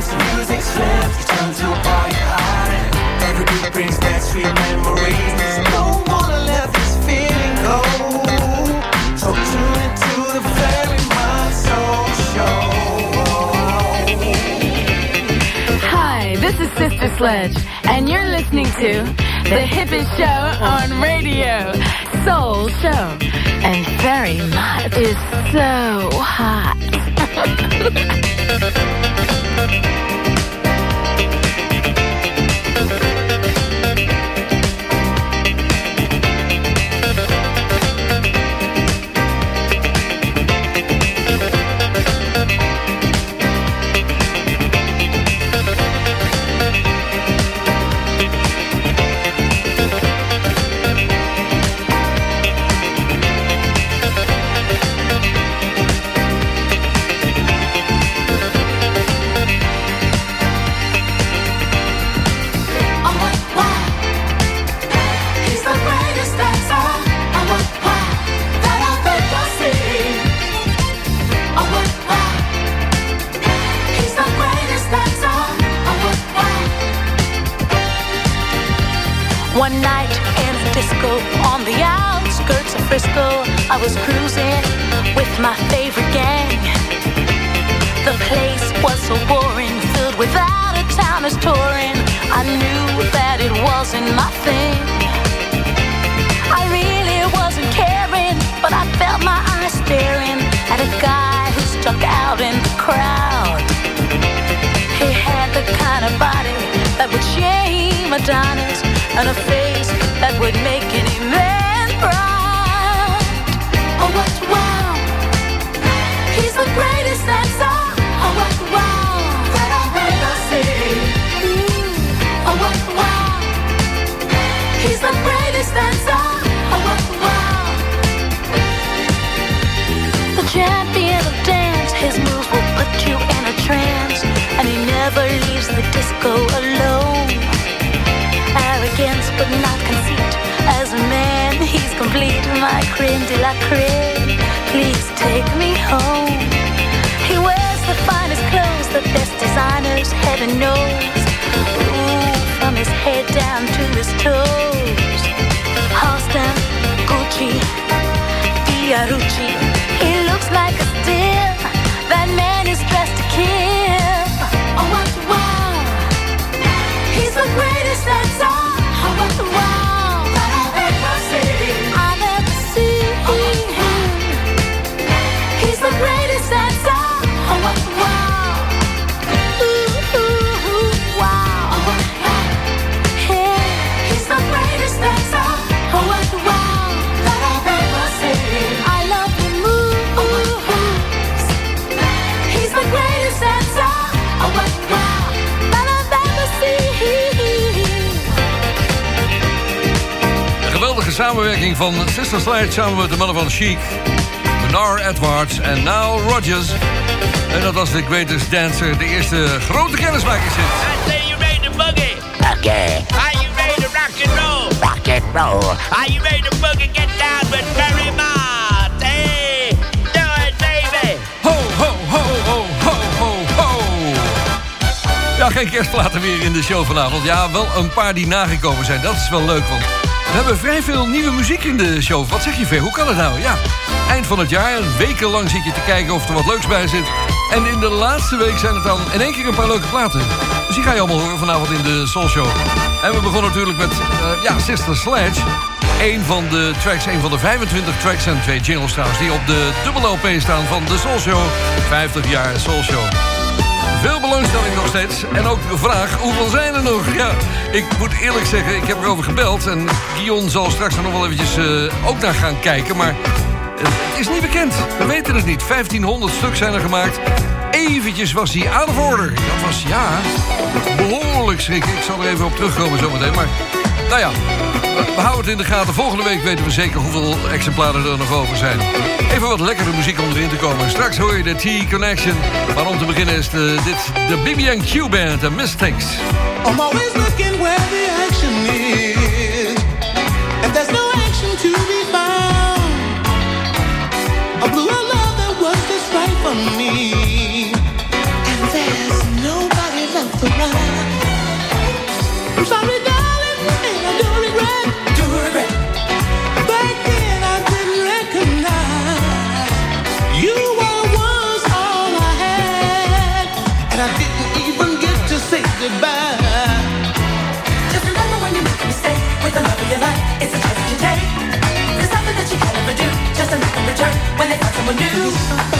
80s the music slams, you turn to a party. Every beat brings back sweet memories. Don't wanna let this feeling go. So tune into the very soul show. Hi, this is Sister Sledge, and you're listening to the hippest show on radio, Soul Show. And Very much is so hot. thank you. Samenwerking van Sister Sledge samen met de mannen van Chic. Bernard Edwards en Nile Rodgers. En dat was de Greatest Dancer, de eerste grote kennismakingshit. I say you ready to boogie. Okay, Are you ready to rock and roll? rock and roll. Are you ready to boogie? Get down with Barry Mott. Hey, do it, baby. Ho, ho, ho, ho, ho, ho, ho. Ja, geen kerstplaten meer in de show vanavond. Ja, wel een paar die nagekomen zijn. Dat is wel leuk, want we hebben vrij veel nieuwe muziek in de show. Wat zeg je, Ver? Hoe kan het nou? Ja, eind van het jaar. Wekenlang zit je te kijken of er wat leuks bij zit. En in de laatste week zijn het dan in één keer een paar leuke platen. Dus die ga je allemaal horen vanavond in de Soul Show. En we begonnen natuurlijk met eh, ja, Sister Sledge. Een van de tracks, een van de 25 tracks en twee jingles trouwens... die op de dubbel LP staan van de Soul Show. 50 jaar Soul Show. Veel belangstelling nog steeds. En ook de vraag, hoeveel zijn er nog? Ja, ik moet eerlijk zeggen, ik heb erover gebeld. En Guillaume zal straks nog wel eventjes eh, ook naar gaan kijken. Maar eh, het is niet bekend. We weten het niet. 1500 stuk zijn er gemaakt. Eventjes was hij aan de order. Dat was, ja, behoorlijk schrik. Ik zal er even op terugkomen zometeen. Maar nou ja, we houden het in de gaten. Volgende week weten we zeker hoeveel exemplaren er nog over zijn. Even wat lekkere muziek om erin te komen. Straks hoor je de T-Connection. Maar om te beginnen is de, dit de Q Band de Mistakes. I'm always looking where the action is. And there's no action to be found. I blew a love that was this right for me. And there's nobody left around. I'm sorry never knew.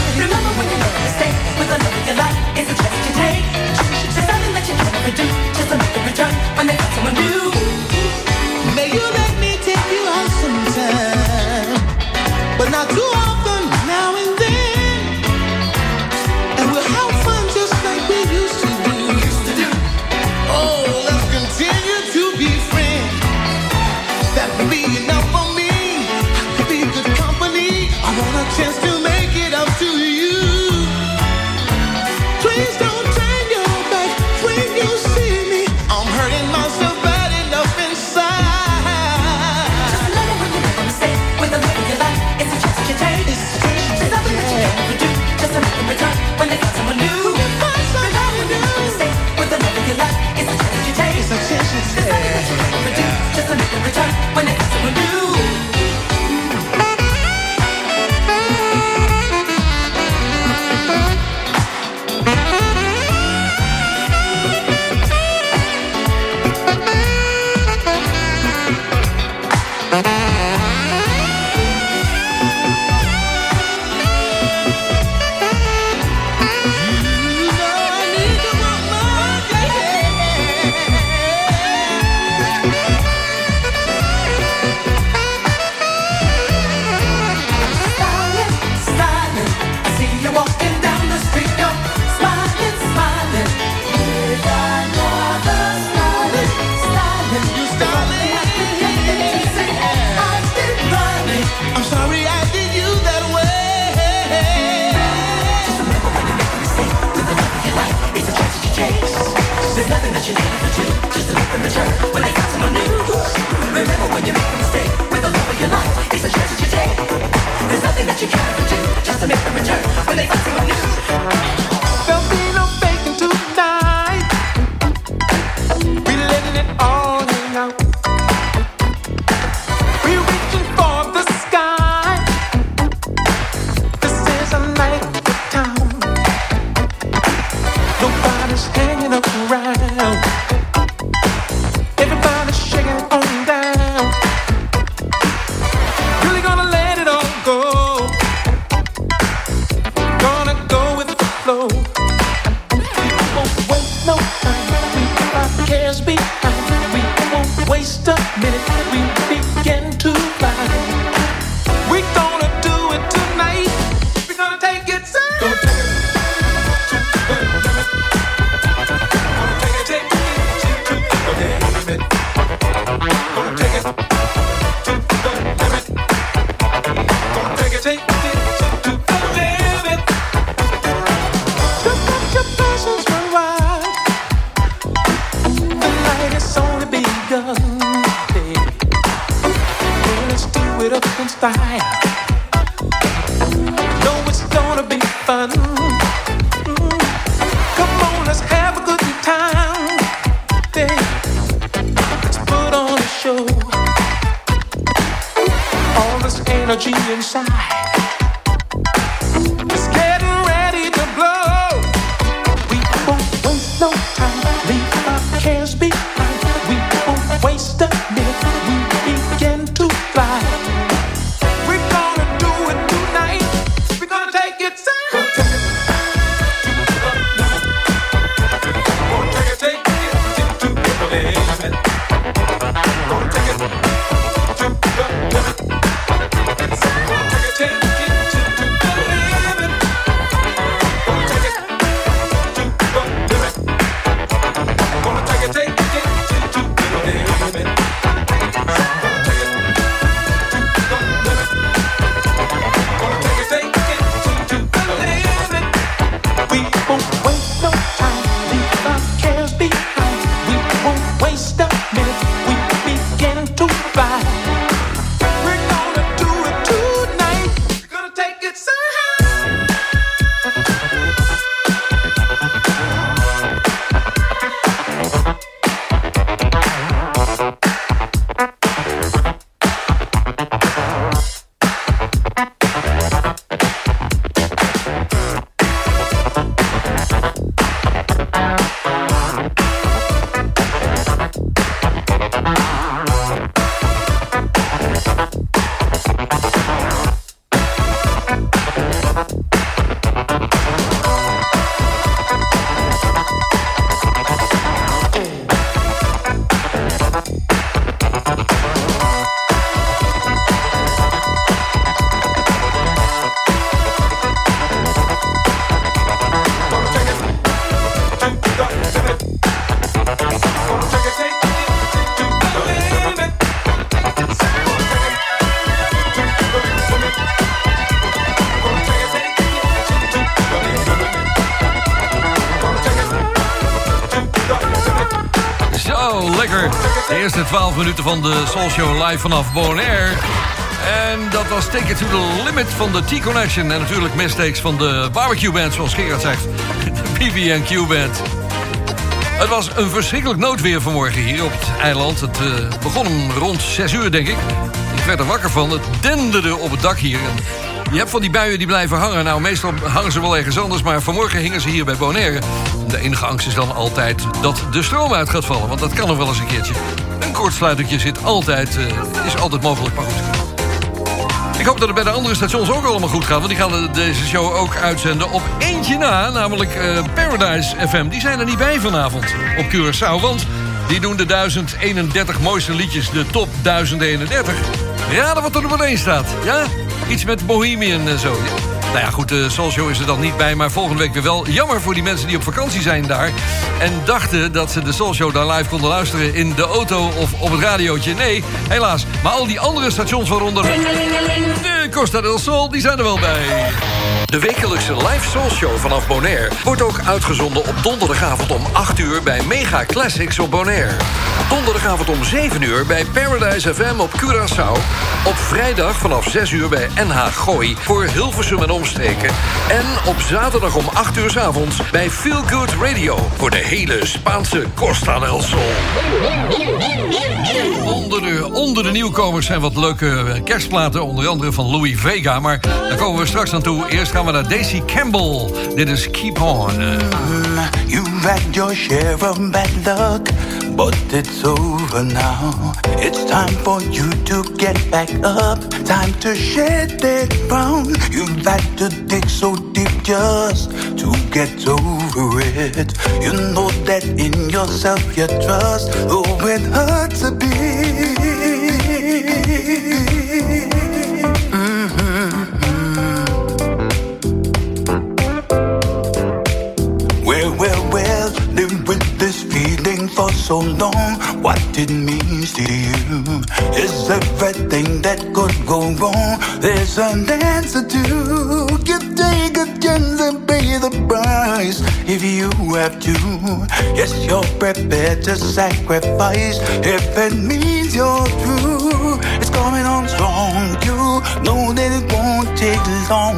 Eerste 12 minuten van de Soul Show live vanaf Bonaire. En dat was Take It to the Limit van de T-Connection. En natuurlijk mistakes van de barbecue band, zoals Gerard zegt. De BB&Q band. Het was een verschrikkelijk noodweer vanmorgen hier op het eiland. Het eh, begon rond 6 uur, denk ik. Ik werd er wakker van. Het denderde op het dak hier. Je hebt van die buien die blijven hangen. Nou, meestal hangen ze wel ergens anders. Maar vanmorgen hingen ze hier bij Bonaire. De enige angst is dan altijd dat de stroom uit gaat vallen. Want dat kan nog wel eens een keertje. Een kortsluitertje zit altijd, eh, is altijd mogelijk. Maar goed. Ik hoop dat het bij de andere stations ook allemaal goed gaat. Want die gaan deze show ook uitzenden op eentje na. Namelijk eh, Paradise FM. Die zijn er niet bij vanavond op Curaçao. Want die doen de 1031 mooiste liedjes. De top 1031. Raden wat er nummer 1 staat. Ja? Iets met Bohemian en zo. Nou ja, goed, de Soul Show is er dan niet bij, maar volgende week weer wel. Jammer voor die mensen die op vakantie zijn daar... en dachten dat ze de Soul Show daar live konden luisteren... in de auto of op het radiootje. Nee, helaas. Maar al die andere stations waaronder... de Costa del Sol, die zijn er wel bij. De wekelijkse live Soul Show vanaf Bonaire... wordt ook uitgezonden op donderdagavond om 8 uur... bij Mega Classics op Bonaire. Donderdagavond om 7 uur bij Paradise FM op Curaçao. Op vrijdag vanaf 6 uur bij NH Gooi voor Hilversum en omstreken. En op zaterdag om 8 uur s avonds bij Feel Good Radio... voor de hele Spaanse Costa del Sol. Onder de, onder de nieuwkomers zijn wat leuke kerstplaten... onder andere van Louis Vega, maar daar komen we straks aan toe. Eerst gaan we naar Daisy Campbell. Dit is Keep On. You've had your share of bad luck, but it's over now. It's time for you to get back up. Time to shed that frown. You've had to dig so deep just to get over it. You know that in yourself you trust, oh, it hurts a bit. For so long. What it means to you is everything that could go wrong. There's an answer to. You take a chance and pay the price if you have to. Yes, you're prepared to sacrifice if it means you're true. It's coming on strong. You know that it won't take long.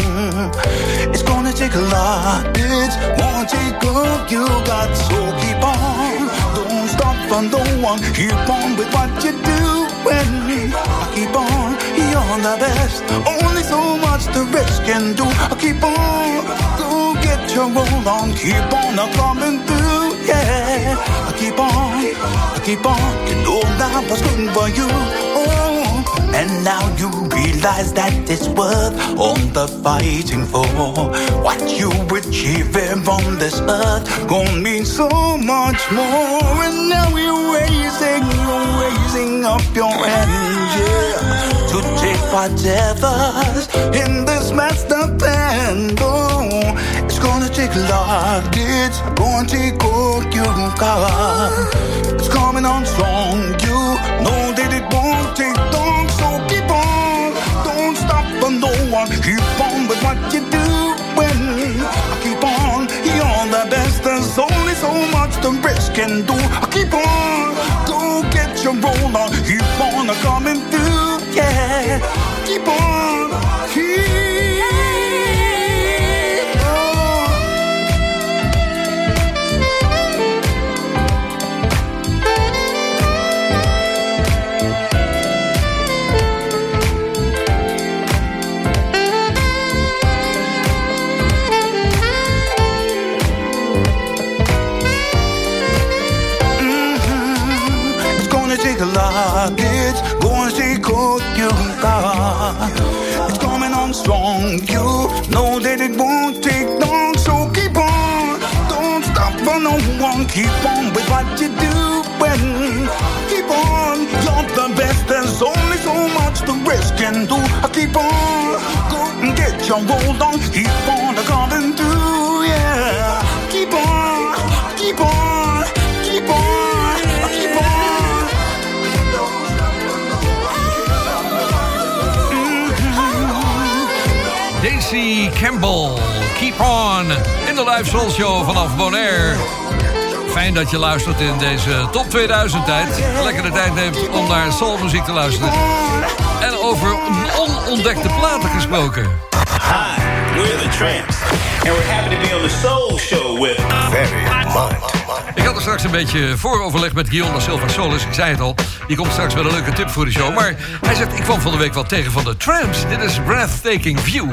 It's gonna take a lot. It won't take long. You got so keep on. Stop for one. Keep on with what you do. When I keep on, you're the best. Only so much the risk can do. I keep on. Go get your roll on. Keep on a coming through. Yeah. I keep on. I keep on. You know that was good for you. And now you realize that it's worth all the fighting for. What you achieving on this earth gonna mean so much more. And now you're raising, you're raising up your hands, yeah, to take whatever's in this master plan. Oh, take it's gonna take all you. It's coming on strong, you know that it won't take long, so keep on. Don't stop for no one, keep on with what you do. When I keep on, you're the best. There's only so much the rest can do. I keep on, go get your roll on, keep on coming through, yeah. Keep on, Keep on with what you do. When keep on. You're the best. There's only so much the rest can do. I keep on. Go and get your roll on. Keep on coming through. Yeah. Keep on. Keep on. Keep on. Keep on. Daisy Campbell, Keep On. In de live soul show vanaf Bonaire. Fijn dat je luistert in deze top 2000 tijd. Lekker de tijd neemt om naar soulmuziek te luisteren. En over onontdekte platen gesproken. Hi, we're the Tramps. And we're happy to be on the Soul Show with Very Mutt. Ik had er straks een beetje vooroverleg met Guillaume da Silva Solis. Ik zei het al, die komt straks met een leuke tip voor de show. Maar hij zegt, ik kwam van de week wat tegen van de Tramps. Dit is Breathtaking View.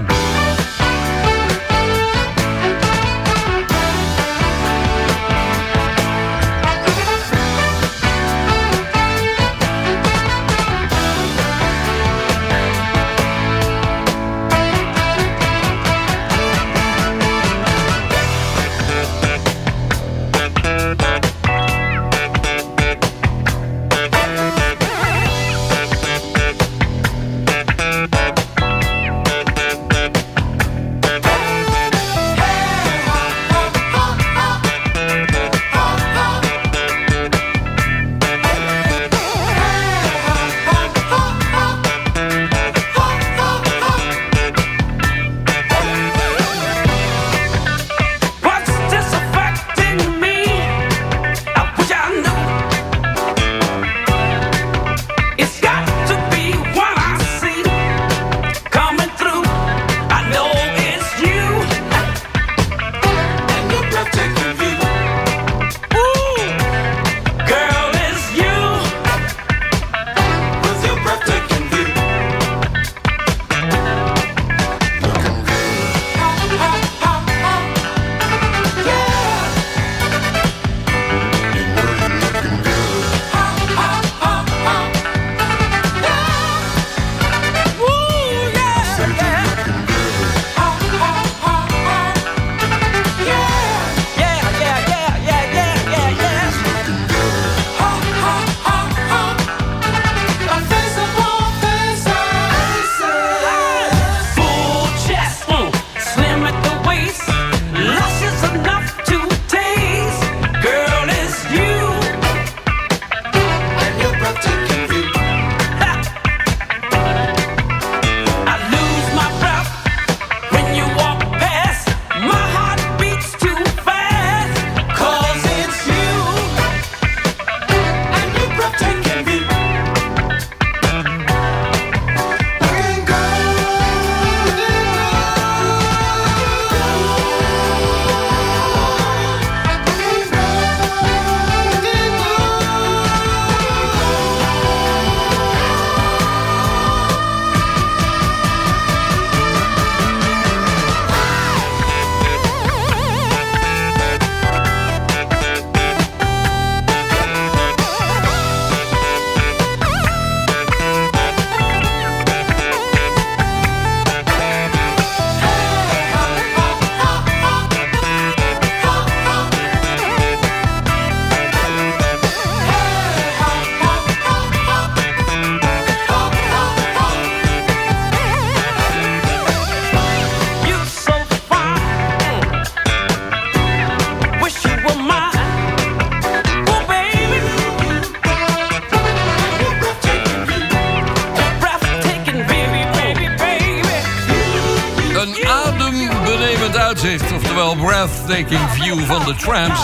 De Tramps.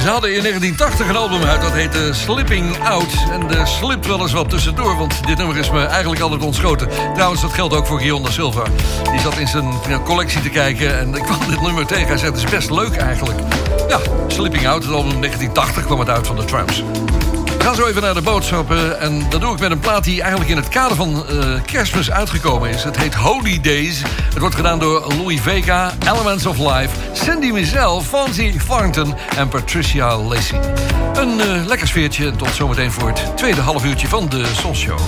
Ze hadden in 1980 een album uit, dat heette Slipping Out. En er slipt wel eens wat tussendoor, want dit nummer is me eigenlijk altijd ontschoten. Trouwens, dat geldt ook voor Guillaume Silva. Die zat in zijn collectie te kijken en ik kwam dit nummer tegen. Hij zei, het is best leuk eigenlijk. Ja, Slipping Out, het album 1980 kwam het uit van de Tramps. Gaan zo even naar de boodschappen. En dat doe ik met een plaat die eigenlijk in het kader van eh, kerstmis uitgekomen is. Het heet Holy Days. Het wordt gedaan door Louis Vega, Elements of Life, Cindy Mizell, Fonzie Thornton en Patricia Lacey. Een eh, lekker sfeertje en tot zometeen voor het tweede half uurtje van de Soul Show.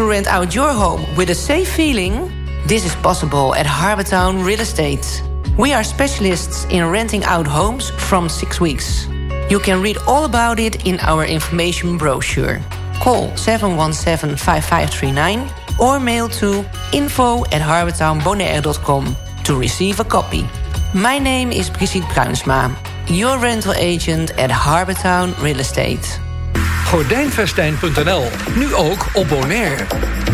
To rent out your home with a safe feeling? This is possible at Harbortown Real Estate. We are specialists in renting out homes from six weeks. You can read all about it in our information brochure. Call 717-5539 or mail to info at harbortownbonaire.com to receive a copy. My name is Brigitte Bruinsma, your rental agent at Harbortown Real Estate. Gordijnvestijn.nl, nu ook op Bonaire.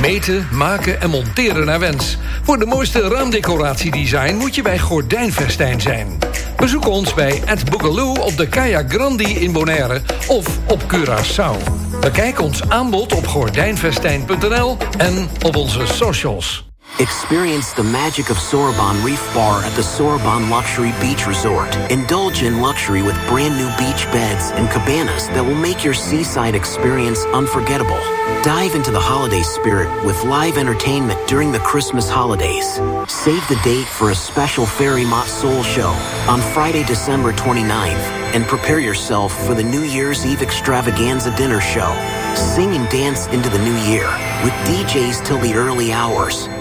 Meten, maken en monteren naar wens. Voor de mooiste raamdecoratiedesign moet je bij Gordijnvestijn zijn. Bezoek ons bij Ed Boogaloo op de Kaya Grandi in Bonaire of op Curaçao. Bekijk ons aanbod op gordijnvestijn.nl en op onze socials. Experience the magic of Sorbonne Reef Bar at the Sorbonne Luxury Beach Resort. Indulge in luxury with brand new beach beds and cabanas that will make your seaside experience unforgettable. Dive into the holiday spirit with live entertainment during the Christmas holidays. Save the date for a special Fairy Mott Soul Show on Friday, December 29th, and prepare yourself for the New Year's Eve extravaganza dinner show. Sing and dance into the new year with DJs till the early hours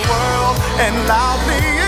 world and loudly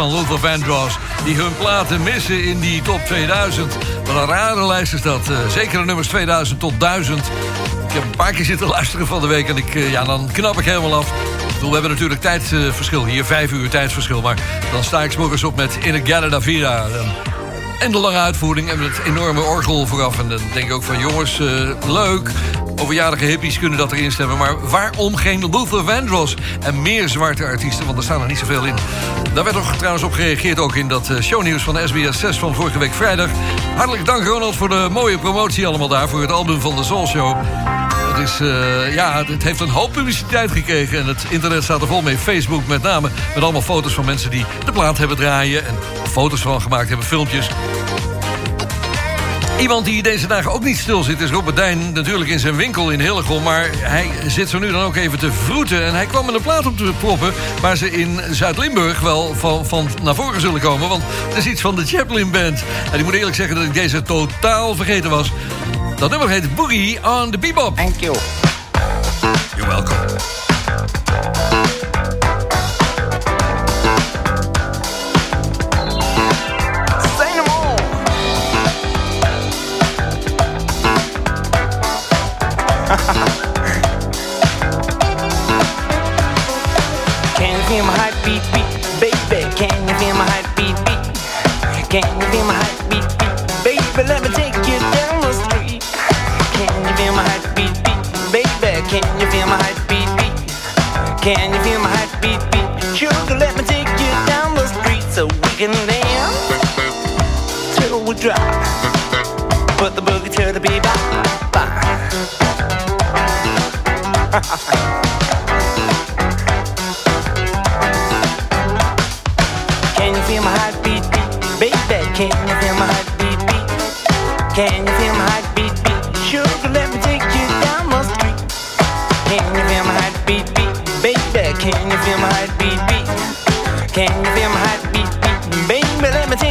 van Luther Vandross... die hun platen missen in die top 2000. Wat een rare lijst is dat. Uh, zeker de nummers 2000 tot 1000. Ik heb een paar keer zitten luisteren van de week... en ik, uh, ja, dan knap ik helemaal af. We hebben natuurlijk tijdverschil. Hier vijf uur tijdsverschil. Maar dan sta ik morgens op met In a Gala Vida. En de lange uitvoering en het enorme orgel vooraf. En dan denk ik ook van jongens, uh, leuk. Overjarige hippies kunnen dat erin stemmen. Maar waarom geen Luther Vandross? En meer zwarte artiesten, want er staan er niet zoveel in. Daar werd nog trouwens op gereageerd ook in dat eh, shownieuws van SBS 6 van vorige week vrijdag. Hartelijk dank Ronald voor de mooie promotie allemaal daar... voor het album van de Soul Show. Het, is, uh, ja, het heeft een hoop publiciteit gekregen. En het internet staat er vol mee. Facebook met name. Met allemaal foto's van mensen die de plaat hebben draaien. En foto's van gemaakt hebben, filmpjes. Iemand die deze dagen ook niet stil zit is Robert Dijn. Natuurlijk in zijn winkel in Hillegom. Maar hij zit zo nu dan ook even te vroeten. En hij kwam met een plaat op te proppen... waar ze in Zuid-Limburg wel van, van naar voren zullen komen. Want het is iets van de Chaplin Band. En ik moet eerlijk zeggen dat ik deze totaal vergeten was. Dat nummer heet Boogie on the Bebop. Thank you.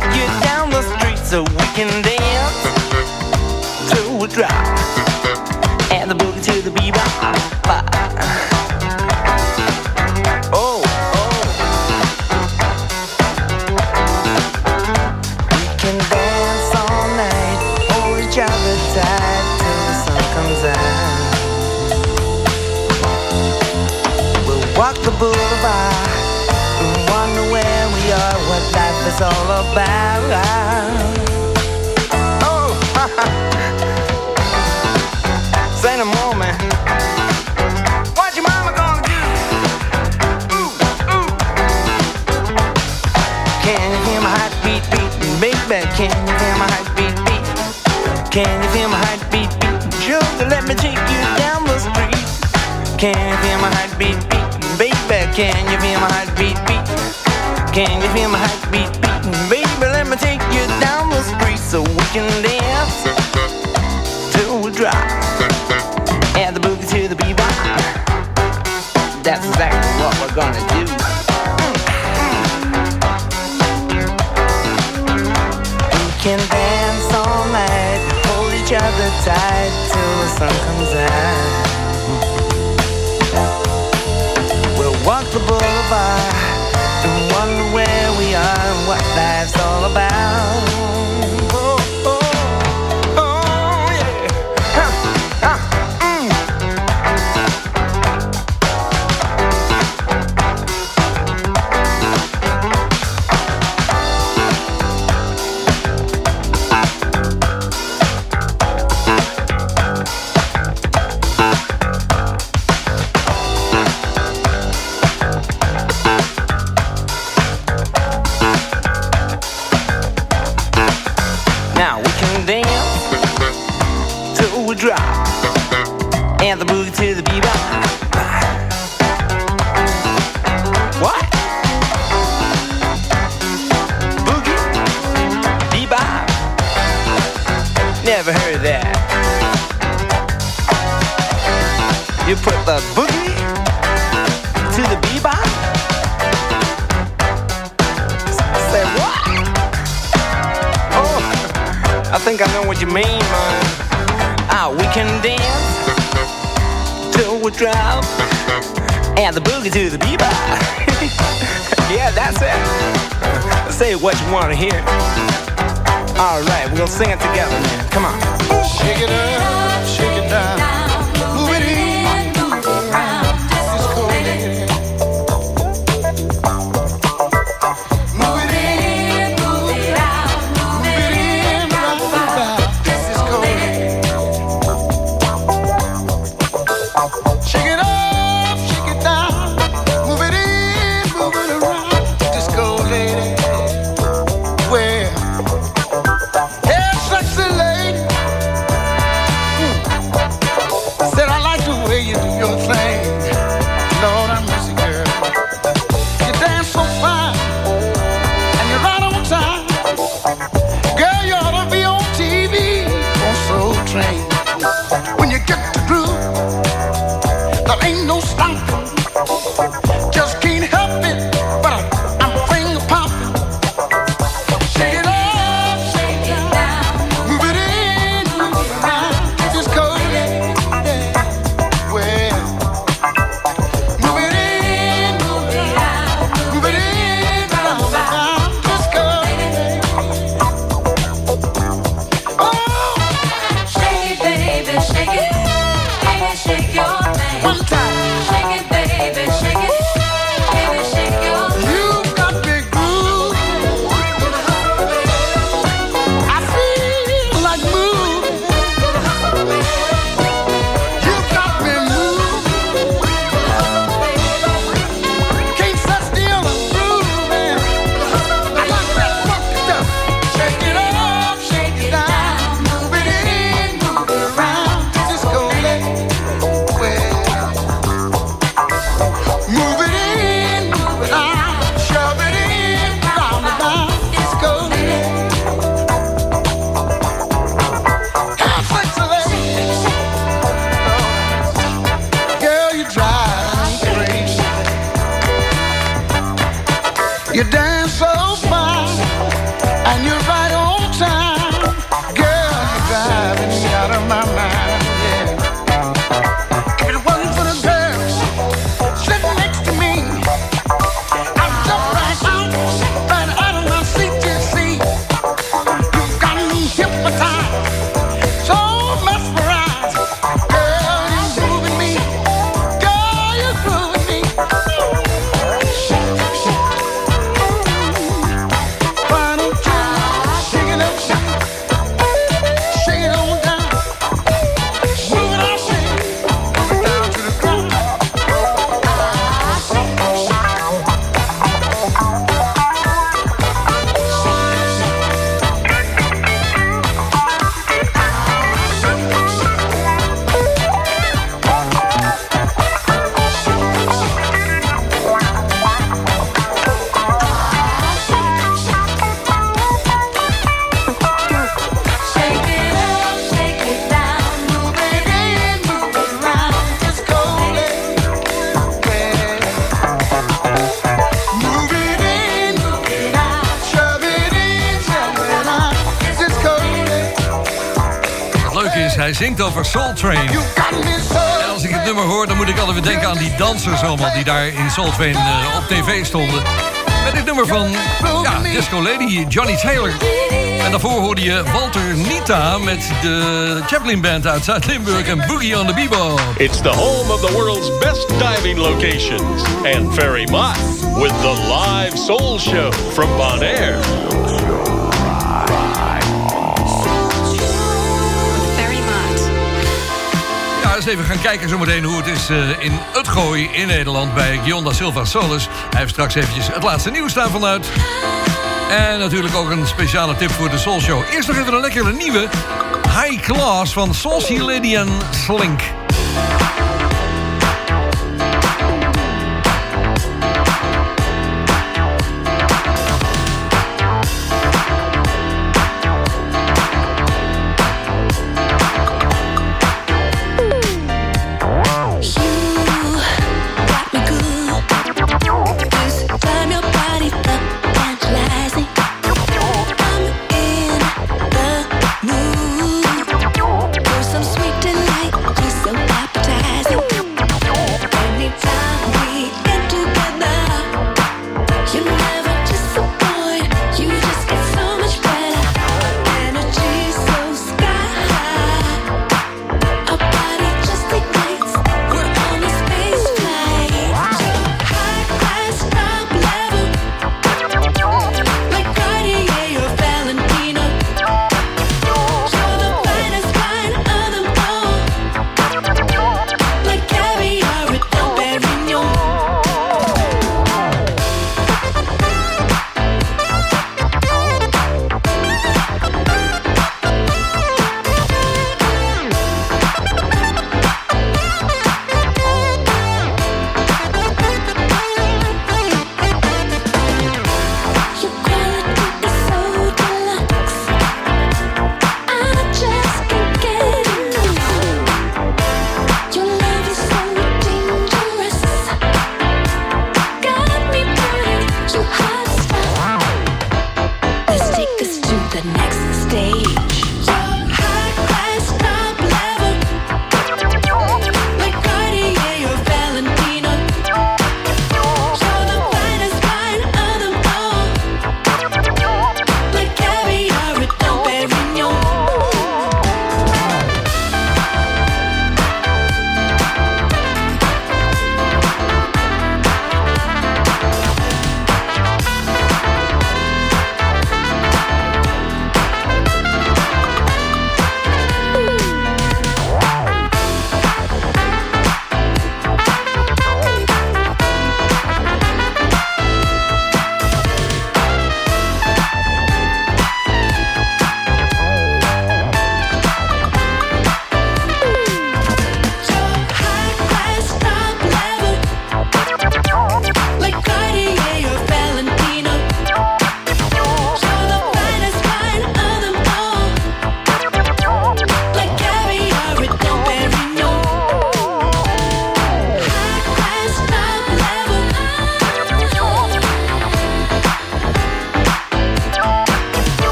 Take you down the street so we can dance till we drop and the boogie to the bebop. Oh, oh. We can dance all night, hold each other tight till the sun comes out. We'll walk the boulevard and wonder where we are, what life is all about. Oh, say no more, man. What your mama gonna do? Ooh, ooh. Can you feel my heart beat beat, baby? Can you feel my heart beat beat? Can you feel my heart beat beat? Sugar, let me take you down the street. Can you feel my heart beat beat, baby? Can you feel my heart beat beat? Can you feel my heart other tight till the sun comes out. We'll walk the boulevard and wonder where we are and what life's all about. Oh. To the bebop. yeah, that's it. Say what you want to hear. All right, we're gonna sing it together, man. Come on. Shake it up. over Soul Train. En als ik het nummer hoor, dan moet ik altijd weer denken aan die dansers allemaal... die daar in Soul Train eh, op tv stonden. Met het nummer van ja, Disco Lady, Johnny Taylor. En daarvoor hoorde je Walter Nita met de Chaplin Band uit Zuid-Limburg en Boogie on the Bebop. It's the home of the world's best diving locations. And Ferry Mott with the live soul show from Bonaire. even gaan kijken zometeen hoe het is eh, in het gooi in Nederland bij Gionda Silva Solis. Hij heeft straks eventjes het laatste nieuws staan uit. En natuurlijk ook een speciale tip voor de Soul Show. Eerst nog even een lekkere nieuwe High Class van Saucy en Slink.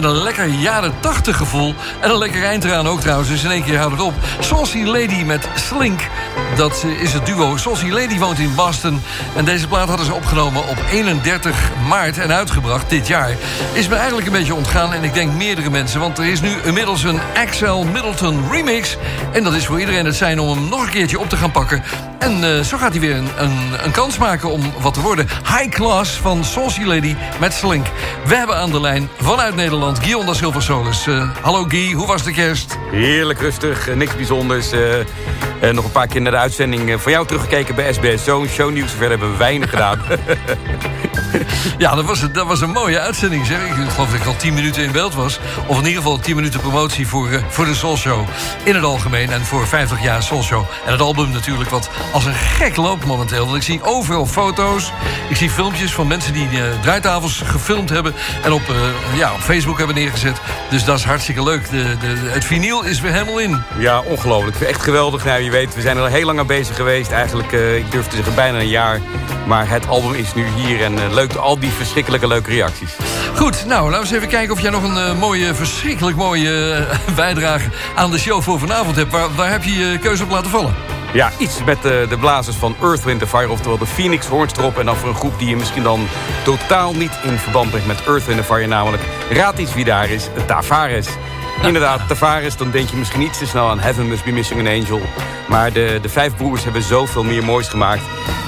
Met een lekker jaren 80 gevoel. En een lekker eind eraan ook trouwens. Dus in één keer houdt het op. Saucy Lady met Slink. Dat is het duo. Saucy Lady woont in Boston. En deze plaat hadden ze opgenomen op 31 maart en uitgebracht dit jaar. Is me eigenlijk een beetje ontgaan. En ik denk meerdere mensen. Want er is nu inmiddels een Axel Middleton remix. En dat is voor iedereen het zijn om hem nog een keertje op te gaan pakken. En uh, zo gaat hij weer een, een, een, kans maken om wat te worden. High Class van Saucy Lady met Slink. We hebben aan de lijn vanuit Nederland Guy da Silva Solis. Uh, hallo Guy, hoe was de kerst? Heerlijk rustig, uh, niks bijzonders. nog een paar keer naar de uitzending van jou teruggekeken bij SBS Zo'n shownieuws. Verder hebben we weinig gedaan. ja, dat was, dat was een mooie uitzending. Zeg. Ik geloof dat ik al 10 minuten in beeld was. Of in ieder geval 10 minuten promotie voor, voor de Soul Show. In het algemeen en voor 50 jaar Soul Show. En het album natuurlijk wat als een gek loopt momenteel. Want ik zie overal foto's. Ik zie filmpjes van mensen die uh, draaitafels gefilmd hebben. En op, uh, ja, op Facebook hebben neergezet. Dus dat is hartstikke leuk. De, de, het vinyl is weer helemaal in. Ja, ongelooflijk. Echt geweldig. Nou, je weet, we zijn er al heel lang aan bezig geweest. Eigenlijk, ik durf te zeggen, bijna een jaar. Maar het album is nu hier. En leuk, al die verschrikkelijke leuke reacties. Goed, nou, laten we eens even kijken of jij nog een mooie, verschrikkelijk mooie bijdrage aan de show voor vanavond hebt. Waar, waar heb je je keuze op laten vallen? Ja, iets met de, de blazers van Earth, Wind Fire... oftewel de Phoenix Horns erop. En dan voor een groep die je misschien dan totaal niet in verband brengt met Earth, Wind Fire... namelijk raad iets wie daar is, Tavares. Inderdaad, Tavares, dan denk je misschien niet te snel aan Heaven Must Be Missing an Angel. Maar de, de vijf broers hebben zoveel meer moois gemaakt.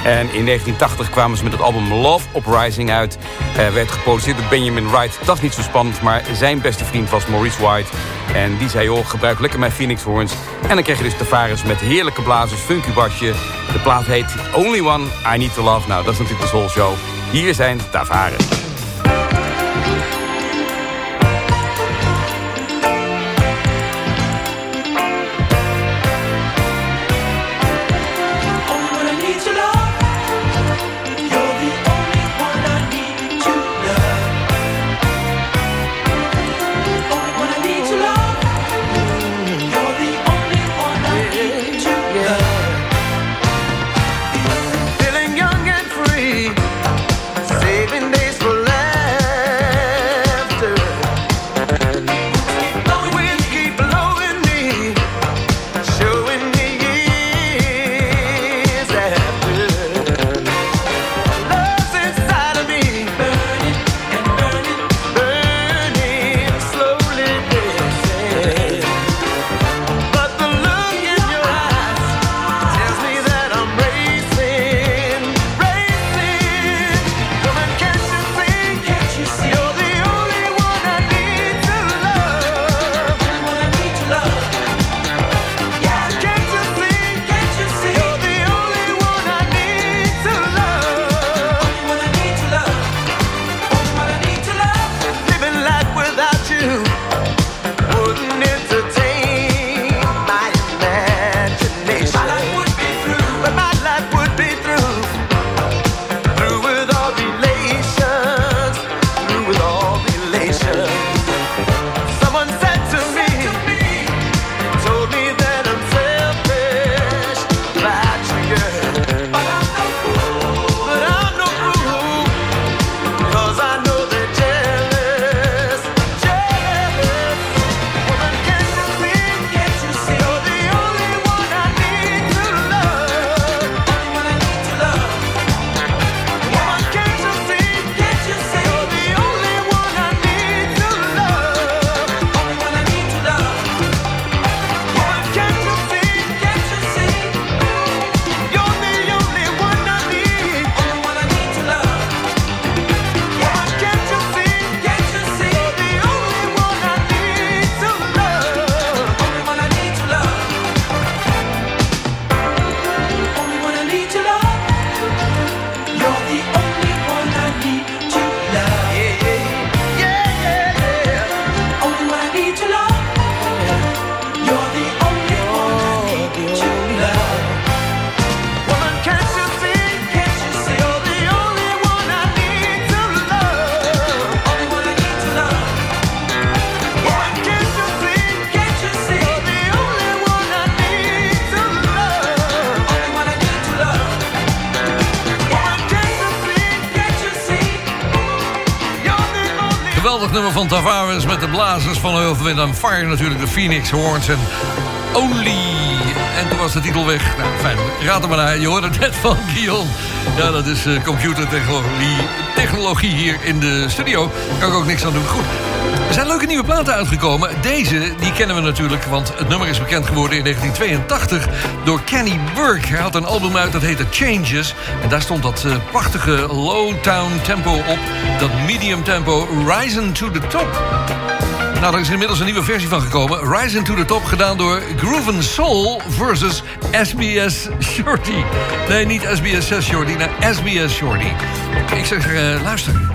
En in 1980 kwamen ze met het album Love Uprising uit. Uh, werd geproduceerd door Benjamin Wright. Dat is niet zo spannend, maar zijn beste vriend was Maurice White. En die zei, joh, gebruik lekker mijn Phoenix Horns. En dan kreeg je dus Tavares met heerlijke blazers, funky basje. De plaat heet Only One I Need To Love. Nou, dat is natuurlijk de Soul Show. Hier zijn Tavares. Van Tavares met de blazers van Earth, and Fire. Natuurlijk de Phoenix Horns en Only. En toen was de titel weg. Nou, fijn. Raad er maar naar. Je hoorde het net van Guillaume. Ja, dat is uh, computertechnologie technologie hier in de studio. Kan ik ook niks aan doen. Goed. Er zijn leuke nieuwe platen uitgekomen. Deze, die kennen we natuurlijk, want het nummer is bekend geworden in 1982 door Kenny Burke. Hij had een album uit dat heette Changes. En daar stond dat uh, prachtige low town tempo op. Dat medium tempo Rising to the Top. Nou, er is inmiddels een nieuwe versie van gekomen. Rising to the Top, gedaan door Groove Soul versus SBS Shorty. Nee, niet SBS 6 Shorty, naar SBS Shorty. Ik zeg, uh, luister.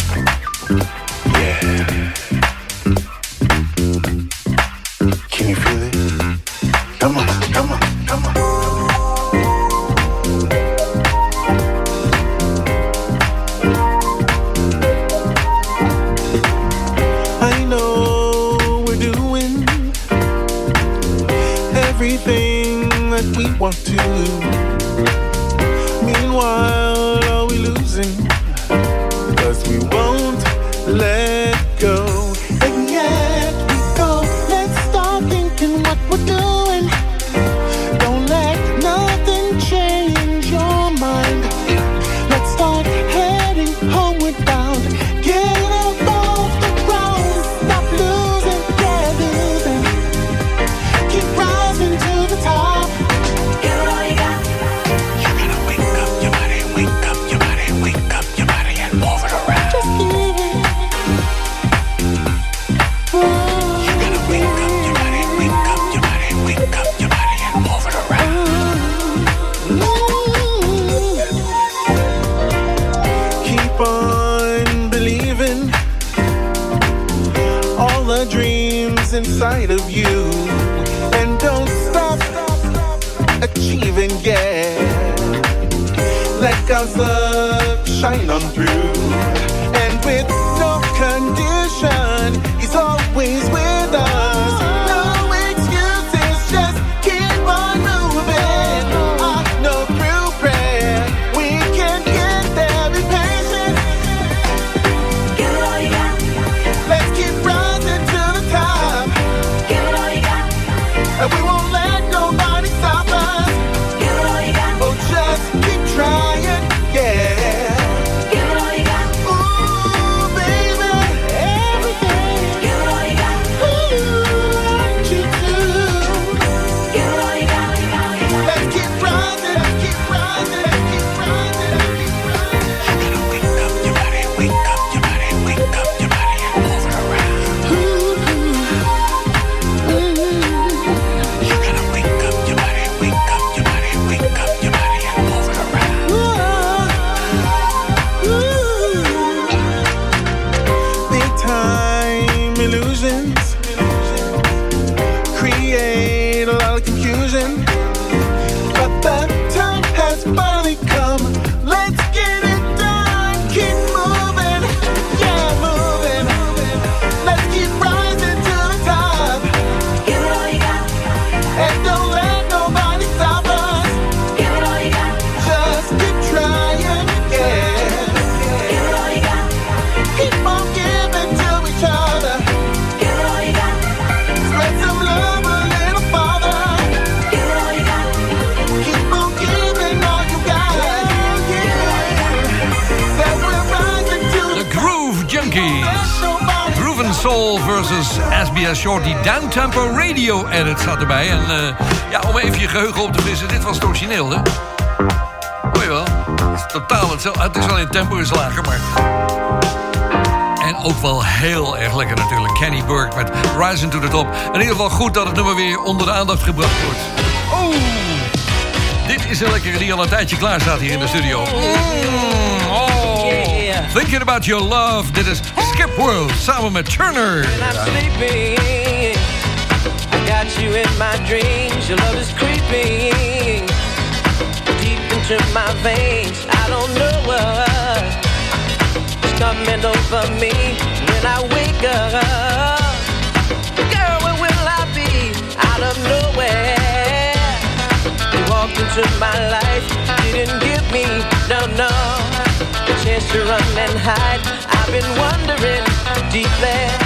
something Shorty Downtempo Radio Edit staat erbij. En eh, ja, om even je geheugen op te frissen, dit was het origineel, hè? Hoor je wel? Het is totaal hetzelfde. Het is wel in tempo is lager, maar... En ook wel heel erg lekker natuurlijk. Kenny Burke met Rising to the Top. In ieder geval goed dat het nummer weer onder de aandacht gebracht wordt. Oh! Dit is een lekkere die al een tijdje klaar staat hier in de studio. Mm! Thinking about your love. Dit is Skip World samen met Turner. I'm sleeping. I got you in my dreams. Your love is creeping deep into my veins. I don't know what's coming over me when I wake up. Girl, where will I be? Out of nowhere. You walked into my life, didn't give me no no. Chance to run and hide. I've been wondering deeply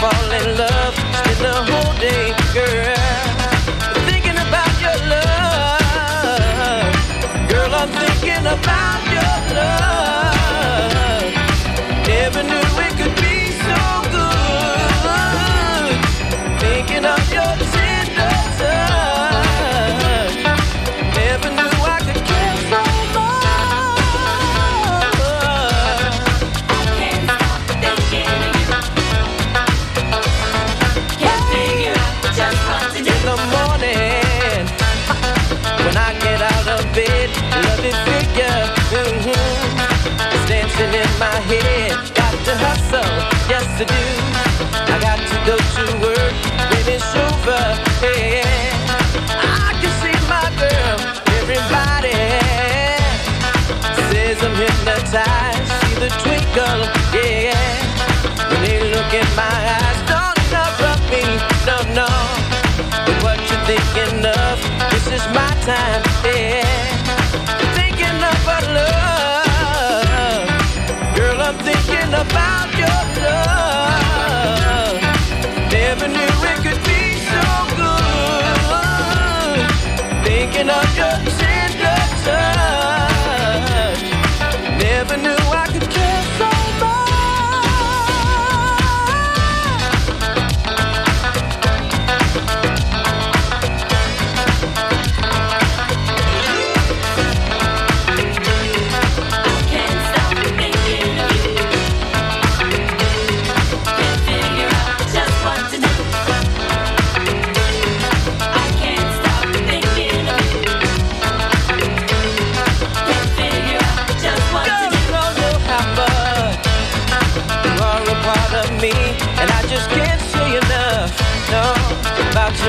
fall in love, spend the whole day, girl, thinking about your love. Girl, I'm thinking about your love. Never knew it lovely figure, mm-hmm, is dancing in my head. Got to hustle, yes to do. I got to go to work when it's over. Yeah, I can see my girl, everybody says I'm hypnotized. See the twinkle, yeah. When they look in my eyes, don't interrupt me, no, no. But what you thinking of? This is my time,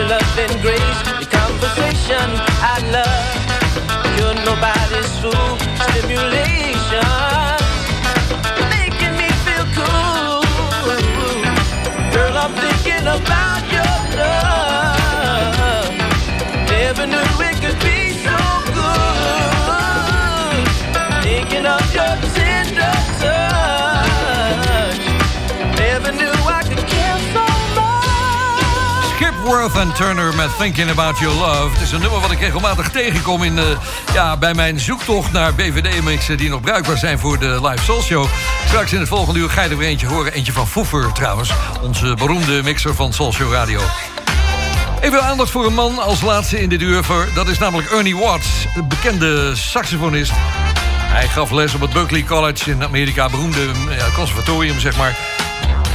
love En Turner met Thinking About Your Love. Het is een nummer wat ik regelmatig tegenkom in, eh, ja, bij mijn zoektocht naar BVD-mixen... die nog bruikbaar zijn voor de Live Soul Show. Straks in het volgende uur ga je er weer eentje horen. Eentje van Foefer trouwens. Onze beroemde mixer van Soul Show Radio. Even aandacht voor een man als laatste in dit uur. Dat is namelijk Ernie Watts, bekende saxofonist. Hij gaf les op het Berklee College in Amerika. Beroemde ja, conservatorium, zeg maar.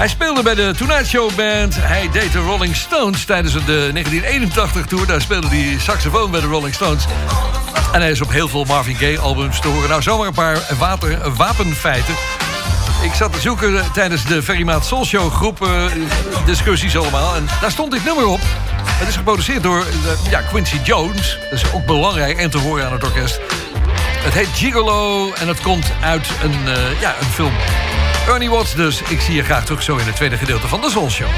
Hij speelde bij de Tonight Show Band. Hij deed de Rolling Stones tijdens de 1981 tour. Daar speelde hij saxofoon bij de Rolling Stones. En hij is op heel veel Marvin Gaye albums te horen. Nou, zomaar een paar water, wapenfeiten. Ik zat te zoeken tijdens de Ferrymaat Soul Show groep eh, discussies allemaal. En daar stond dit nummer op. Het is geproduceerd door eh, ja, Quincy Jones. Dat is ook belangrijk en te horen aan het orkest. Het heet Gigolo en het komt uit een, eh, ja, een film. Ernie Watts dus. Ik zie je graag terug zo in het tweede gedeelte van de Soul Show.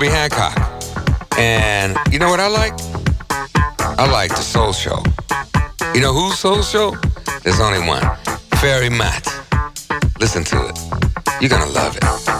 Herbie Hancock. And you know what I like? I like the Soul Show. You know who's Soul Show? There's only one. Fairy Matt. Listen to it. You're gonna love it.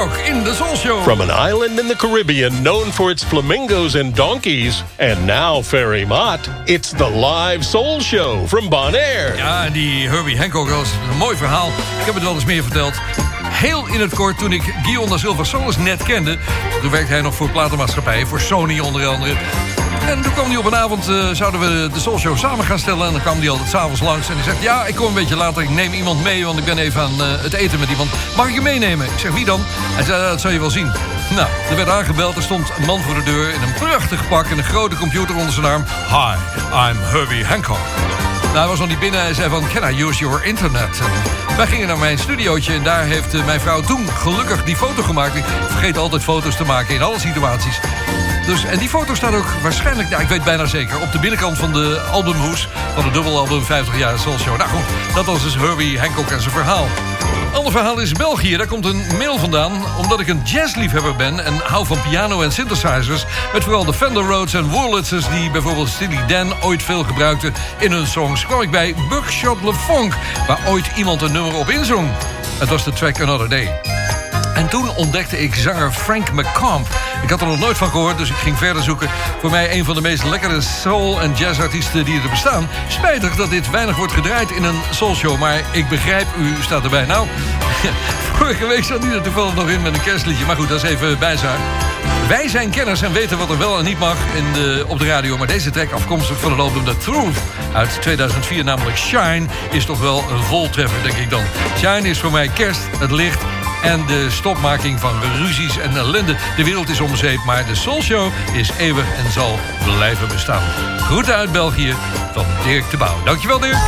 In the Soul Show. From an island in the Caribbean known for its flamingos and donkeys, and now Ferry Mott, it's the live soul show from Bonaire. Ja, en die Herbie Hancock was een mooi verhaal. Ik heb het wel eens meer verteld. Heel in het kort, toen ik Guillaume da Silva Solis net kende... toen werkte hij nog voor platenmaatschappijen, voor Sony onder andere... En toen kwam hij op een avond, eh, zouden we de Soul Show samen gaan stellen. En dan kwam hij altijd s'avonds langs. En hij zegt, ja, ik kom een beetje later. Ik neem iemand mee, want ik ben even aan eh, het eten met iemand. Mag ik je meenemen? Ik zeg, wie dan? Hij zei, "Ja, dat zou je wel zien. Nou, er werd aangebeld. Er stond een man voor de deur in een prachtig pak... en een grote computer onder zijn arm. Hi, I'm Herbie Hancock. Nou, hij was nog niet binnen. Hij zei van, can I use your internet? En wij gingen naar mijn studiootje en daar heeft eh, mijn vrouw toen gelukkig die foto gemaakt. Ik vergeet altijd foto's te maken in alle situaties. Dus, en die foto staat ook waarschijnlijk, ik weet bijna zeker... op de binnenkant van de albumhoes van het dubbelalbum 50 jaar Soul Show. Nou goed, dat was dus Herbie Hancock en zijn verhaal. Ander verhaal is België. Daar komt een mail vandaan. Omdat ik een jazzliefhebber ben en hou van piano en synthesizers... met vooral de Fender Rhodes en Wurlitzers... die bijvoorbeeld Steely Dan ooit veel gebruikten in hun songs... kwam ik bij Le Funk... waar ooit iemand een nummer op inzong. Het was de track Another Day. En toen ontdekte ik zanger Frank McComb. Ik had er nog nooit van gehoord, dus ik ging verder zoeken. Voor mij een van de meest lekkere soul- en jazzartiesten die er bestaan. Spijtig dat dit weinig wordt gedraaid in een soulshow, maar ik begrijp, u staat erbij. Nou, vorige week zat hij er toevallig nog in met een kerstliedje, maar goed, dat is even bijzaak. Wij zijn kenners en weten wat er wel en niet mag in de, op de radio. Maar deze track, afkomstig van het album The Truth uit 2004, namelijk Shine, is toch wel een voltreffer, denk ik dan. Shine is voor mij kerst, het licht en de stopmaking van ruzies en ellende. De wereld is om zeep, maar de Soul Show is eeuwig en zal blijven bestaan. Groeten uit België van Dirk de Pauw. Dankjewel, Dirk.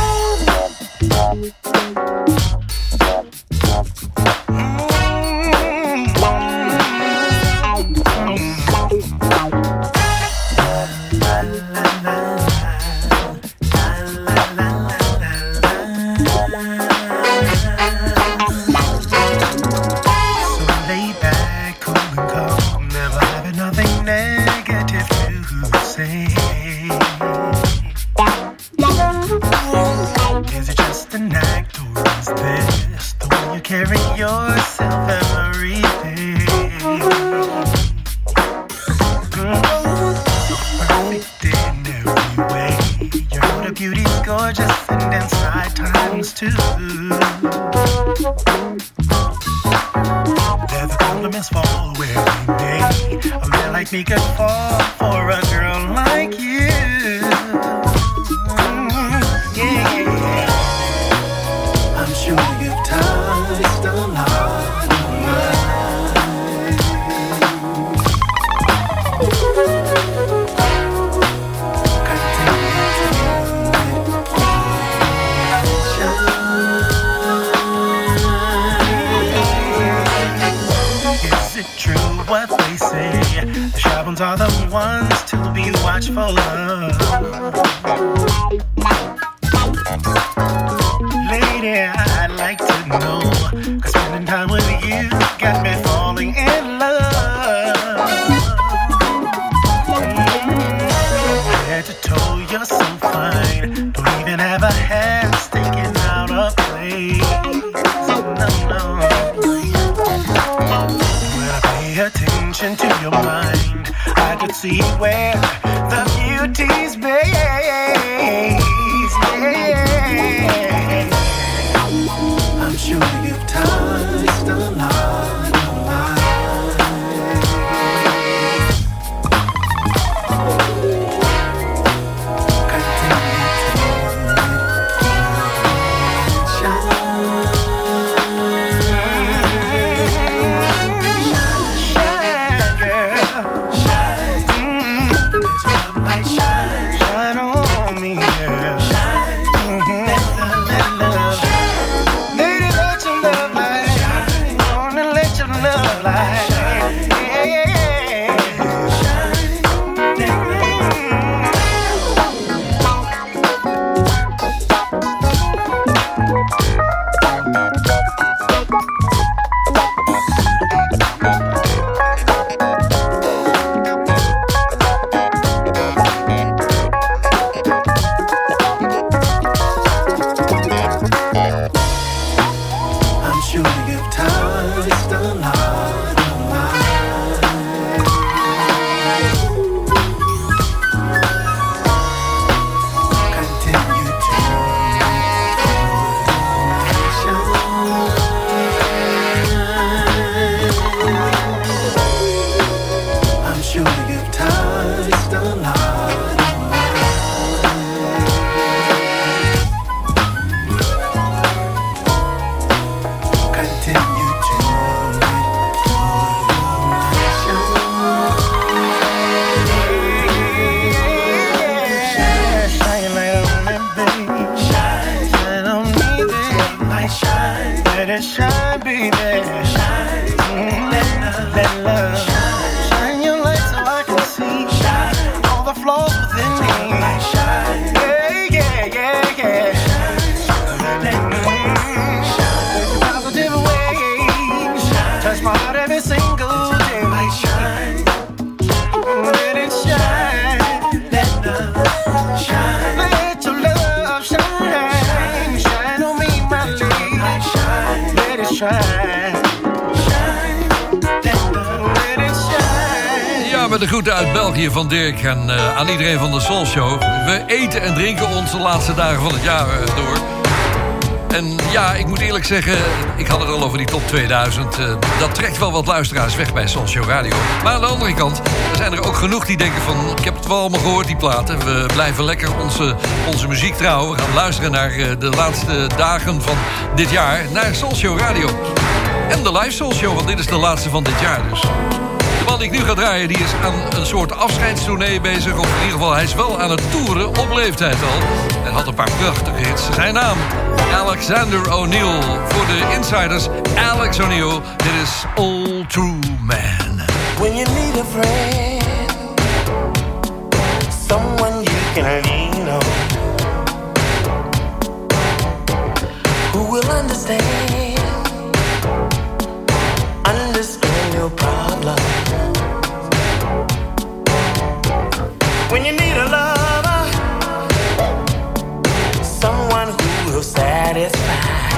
Out of place. When I pay attention to your mind, I could see where zeggen, ik had het al over die top 2000. Eh, dat trekt wel wat luisteraars weg bij Social Radio. Maar aan de andere kant, er zijn er ook genoeg die denken van... ik heb het wel allemaal gehoord, die platen. We blijven lekker onze, onze muziek trouwen. We gaan luisteren naar eh, de laatste dagen van dit jaar. Naar Social Radio. En de live Social, want dit is de laatste van dit jaar dus wat ik nu ga draaien, die is aan een soort afscheidstournee bezig. Of in ieder geval, hij is wel aan het toeren op leeftijd al. En had een paar prachtige hits. Zijn naam, Alexander O'Neill. Voor de insiders, Alex O'Neill. Dit is All True Man. When you need a friend, someone you can lean on. Who will understand? with.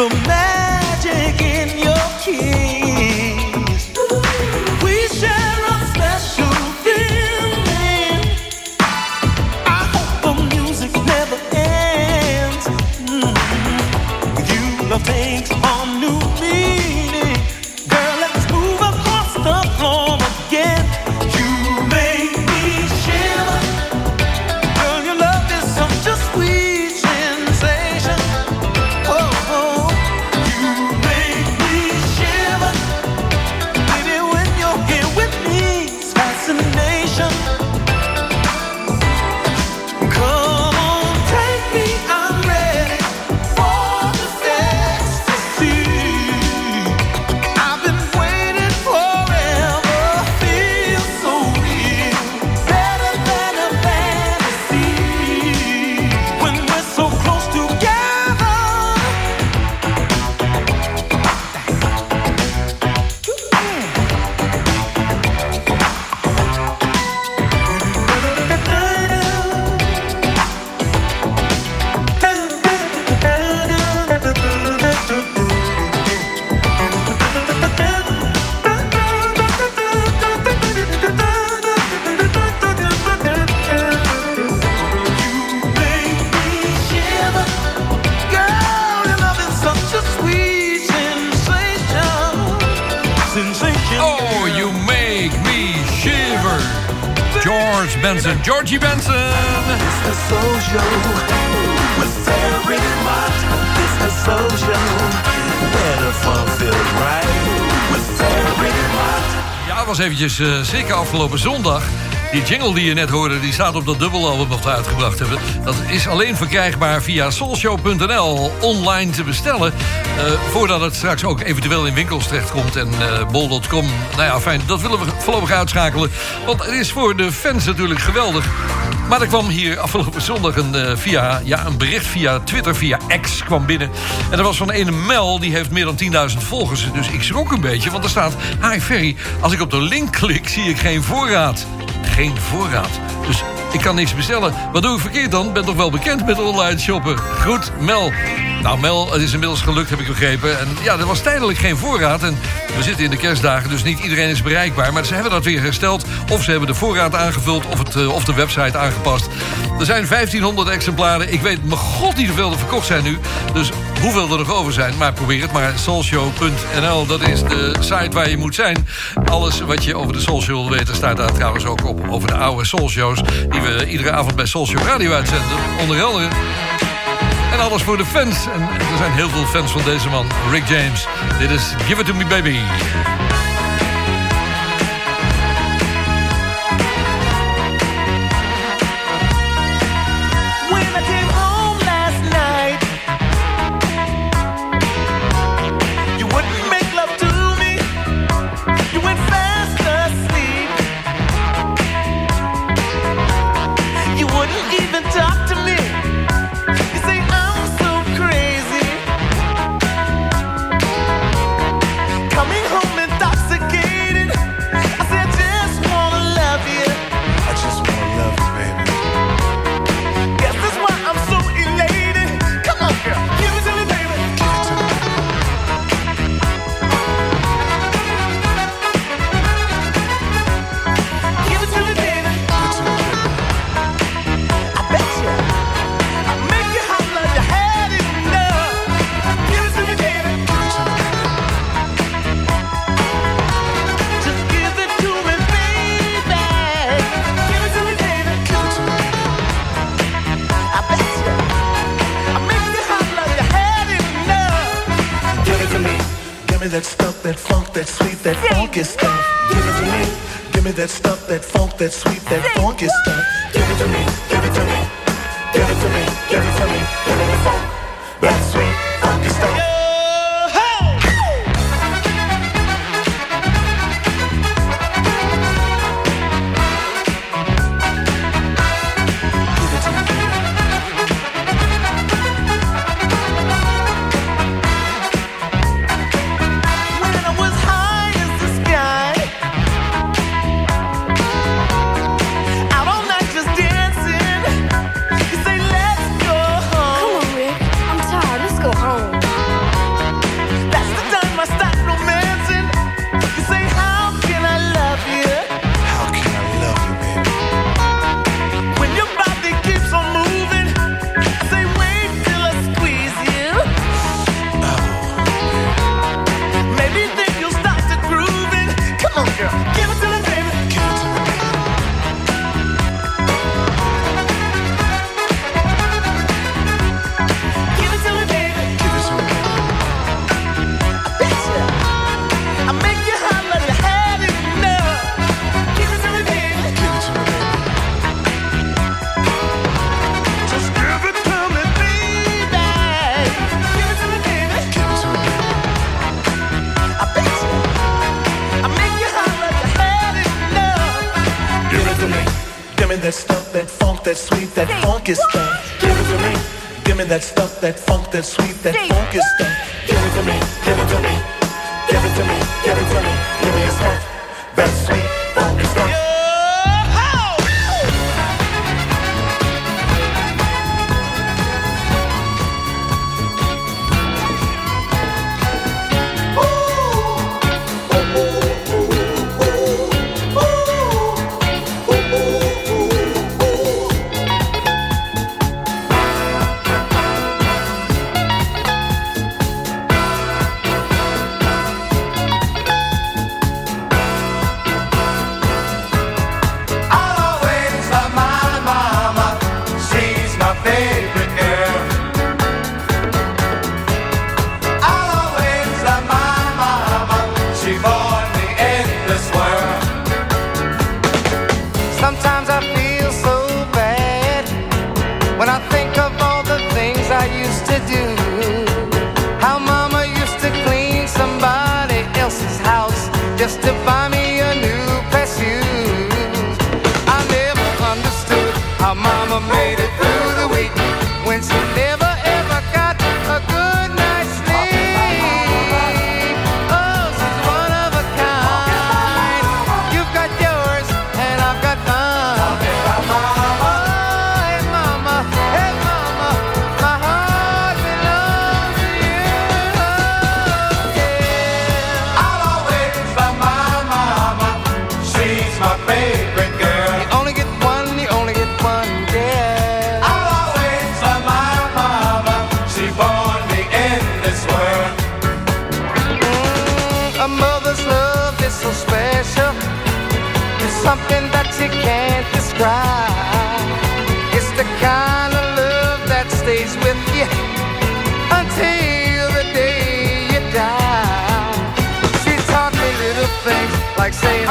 the magic in your kiss. Eh, zeker afgelopen zondag. Die jingle die je net hoorde, die staat op dat dubbelalbum wat we uitgebracht hebben. Dat is alleen verkrijgbaar via soulshow.nl online te bestellen. eh, voordat het straks ook eventueel in winkels terechtkomt en eh, bol.com. Nou ja, fijn, dat willen we voorlopig uitschakelen. Want het is voor de fans natuurlijk geweldig. Maar er kwam hier afgelopen zondag een, eh, via, ja, een bericht via Twitter, via X kwam binnen. En dat was van ene Mel, die heeft meer dan 10.000 volgers. Dus ik schrok een beetje, want er staat... Hi Ferry, als ik op de link klik, zie ik geen voorraad. Geen voorraad. Dus ik kan niks bestellen. Wat doe ik verkeerd dan? Ben toch wel bekend met online shoppen. Goed, Mel. Nou, Mel, het is inmiddels gelukt, heb ik begrepen. En ja, er was tijdelijk geen voorraad. En we zitten in de kerstdagen, dus niet iedereen is bereikbaar. Maar ze hebben dat weer hersteld. Of ze hebben de voorraad aangevuld, of, het, eh, of de website aangepast. Er zijn 1500 exemplaren. Ik weet mijn god niet hoeveel er verkocht zijn nu. Dus hoeveel er nog over zijn. Maar probeer het maar. Soulshow.nl, dat is de site waar je moet zijn. Alles wat je over de Soulshow wil weten... staat daar trouwens ook op. Over de oude Soulshows... die we iedere avond bij Soulshow Radio uitzenden. Onder andere... En alles voor de fans. En er zijn heel veel fans van deze man, Rick James. Dit is Give It To Me Baby.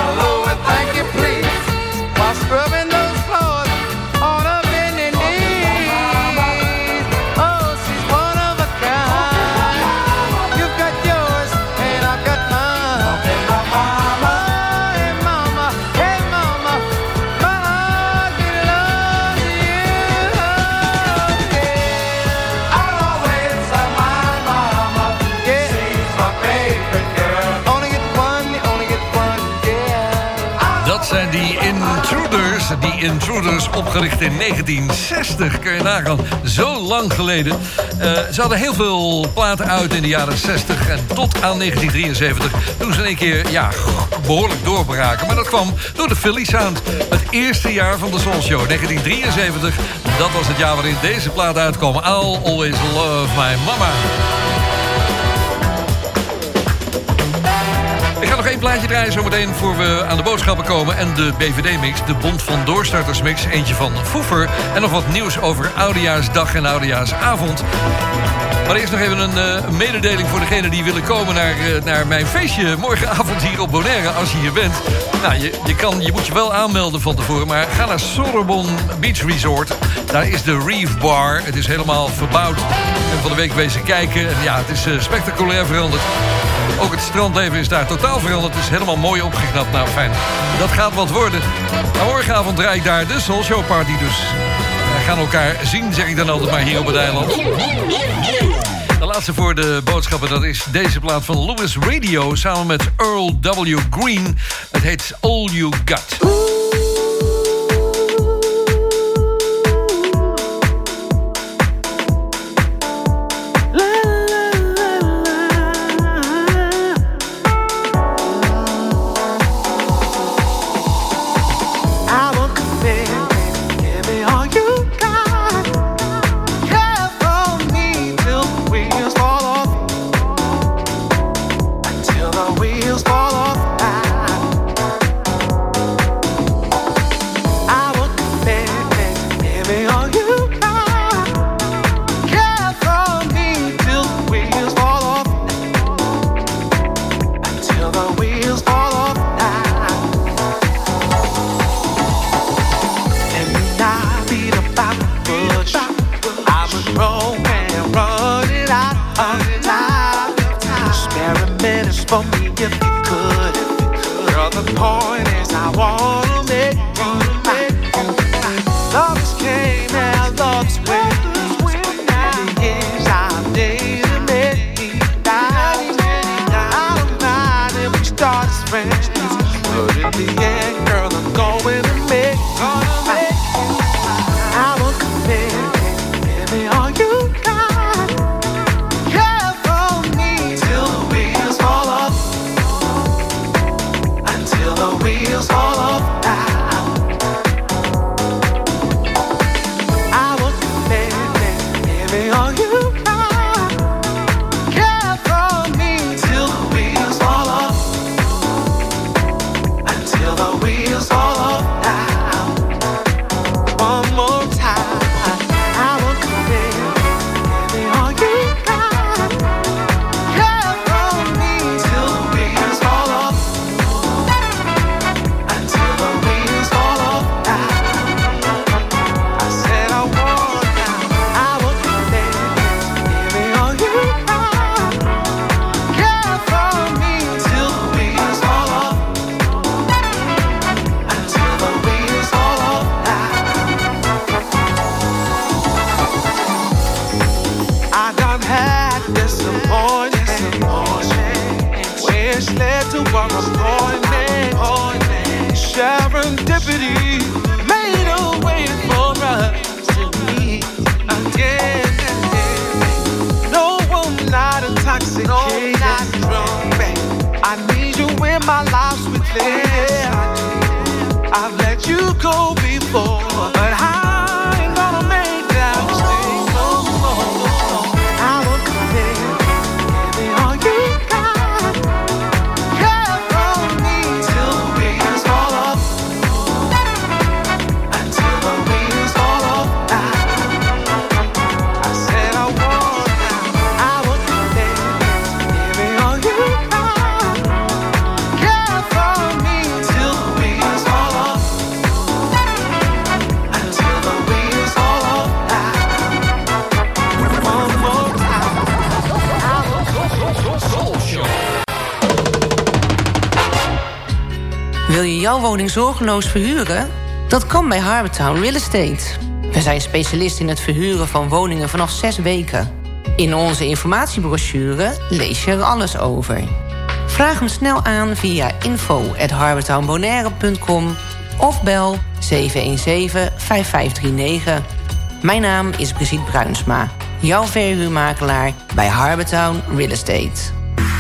hello. Intruders. Opgericht in 1960. Kun je nagaan. Zo lang geleden. Eh, ze hadden heel veel platen uit in de jaren 60. En tot aan 1973. Toen ze één keer ja, behoorlijk doorbraken. Maar dat kwam door de Philly Sound. Het eerste jaar van de Soul Show. 1973. Dat was het jaar waarin deze plaat uitkwam. I'll Always Love My Mama. Plaatje draaien zometeen voor we aan de boodschappen komen. En de BVD-mix, de Bond van Doorstarters-mix. Eentje van Foefer. En nog wat nieuws over Oudejaarsdag en Oudejaarsavond. Maar eerst nog even een eh, mededeling voor degenen die willen komen naar, eh, naar mijn feestje morgenavond hier op Bonaire, als je hier bent. Nou, je, je, kan, je moet je wel aanmelden van tevoren, maar ga naar Sorbonne Beach Resort. Daar is de Reef Bar. Het is helemaal verbouwd. Ben van de week wezen kijken. En ja, het is eh, spectaculair veranderd. Ook het strandleven is daar totaal veranderd. Het is helemaal mooi opgeknapt. Nou, fijn. Dat gaat wat worden. Maar morgenavond draai ik daar de Soul Show Party dus. We gaan elkaar zien, zeg ik dan altijd maar hier op het eiland. De laatste voor de boodschappen, dat is deze plaat van Lewis Radio... samen met Earl W. Green. Het heet All You Got. Zorgeloos verhuren? Dat kan bij Harbortown Real Estate. We zijn specialist in het verhuren van woningen vanaf zes weken. In onze informatiebrochure lees je er alles over. Vraag hem snel aan via info.harbortownbonaire.com of bel 717-5539. Mijn naam is Brigitte Bruinsma, jouw verhuurmakelaar bij Harbortown Real Estate.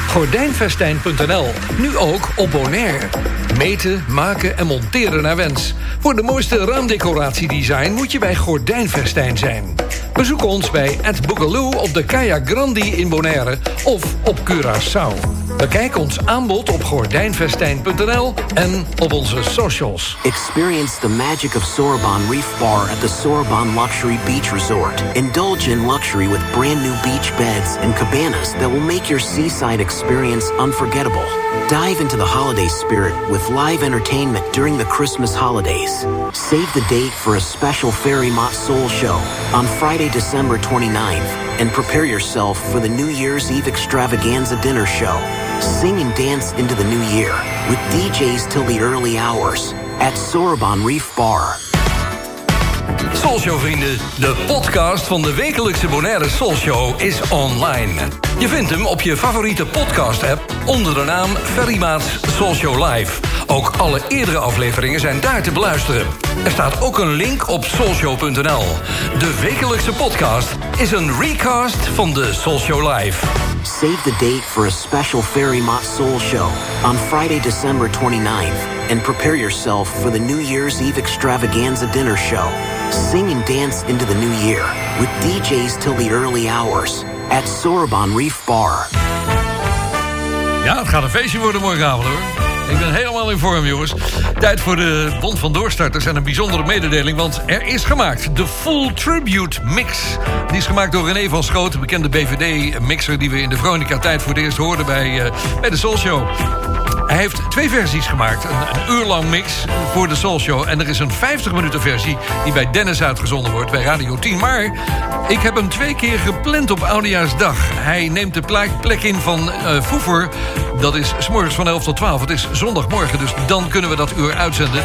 Gordijnvestijn.nl, nu ook op Bonaire. Meten, maken en monteren naar wens. Voor de mooiste raamdecoratiedesign moet je bij Gordijnvestijn zijn. Bezoek ons bij Ed Boogaloo op de Kaya Grandi in Bonaire of op Curaçao. Bekijk ons aanbod op gordijnvestijn.nl en op onze socials. Experience the magic of Sorbonne Reef Bar at the Sorbonne Luxury Beach Resort. Indulge in luxury with brand new beach beds and cabanas that will make your seaside experience unforgettable. Dive into the holiday spirit with live entertainment during the Christmas holidays. Save the date for a special Fairy Mott Soul show on Friday, December 29th, and prepare yourself for the New Year's Eve extravaganza dinner show. Sing and dance into the new year with DJs till the early hours at Sorbonne Reef Bar. Soulshow vrienden, de podcast van de wekelijkse Bonaire Soulshow is online. Je vindt hem op je favoriete podcast app onder de naam Ferry Maats Soulshow Live. Ook alle eerdere afleveringen zijn daar te beluisteren. Er staat ook een link op soulshow.nl. De wekelijkse podcast is een recast van de Soulshow Live. Save the date for a special Fairy Mott Soul show on Friday, December 29th, and prepare yourself for the New Year's Eve extravaganza dinner show. Sing and dance into the new year with DJs till the early hours at Sorbonne Reef Bar. Ja, het gaat een feestje worden morgenavond hoor. Ik ben helemaal in vorm, jongens. Tijd voor de Bond van Doorstarters en een bijzondere mededeling... want er is gemaakt de Full Tribute Mix. Die is gemaakt door René van Schoot, bekende BVD-mixer... die we in de Veronica-tijd voor het eerst hoorden bij, uh, bij de Soul Show. Hij heeft twee versies gemaakt. Een, een uur lang mix voor de Soul Show. En er is een 50 minuten versie die bij Dennis uitgezonden wordt... bij Radio 10. Maar ik heb hem twee keer gepland op Oudejaarsdag. Hij neemt de plek in van uh. Dat is morgens van 11 tot 12. Het is zondagmorgen, dus dan kunnen we dat uur uitzenden.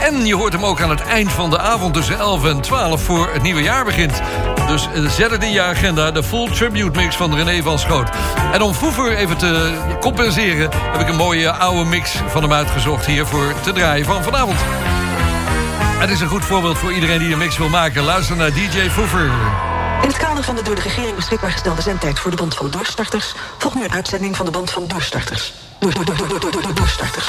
En je hoort hem ook aan het eind van de avond tussen 11 en 12 voor het nieuwe jaar begint. Dus zet het in je agenda, de full tribute mix van René van Schoot. En om Foever even te compenseren... heb ik een mooie oude mix van hem uitgezocht hier voor te draaien van vanavond. Het is een goed voorbeeld voor iedereen die een mix wil maken. Luister naar DJ Foever. In het kader van de door de regering beschikbaar gestelde zendtijd voor de Band van Doorstarters... volgt nu een uitzending van de Band van Doorstarters. Door, door, door, door, door, door, door, doorstarters.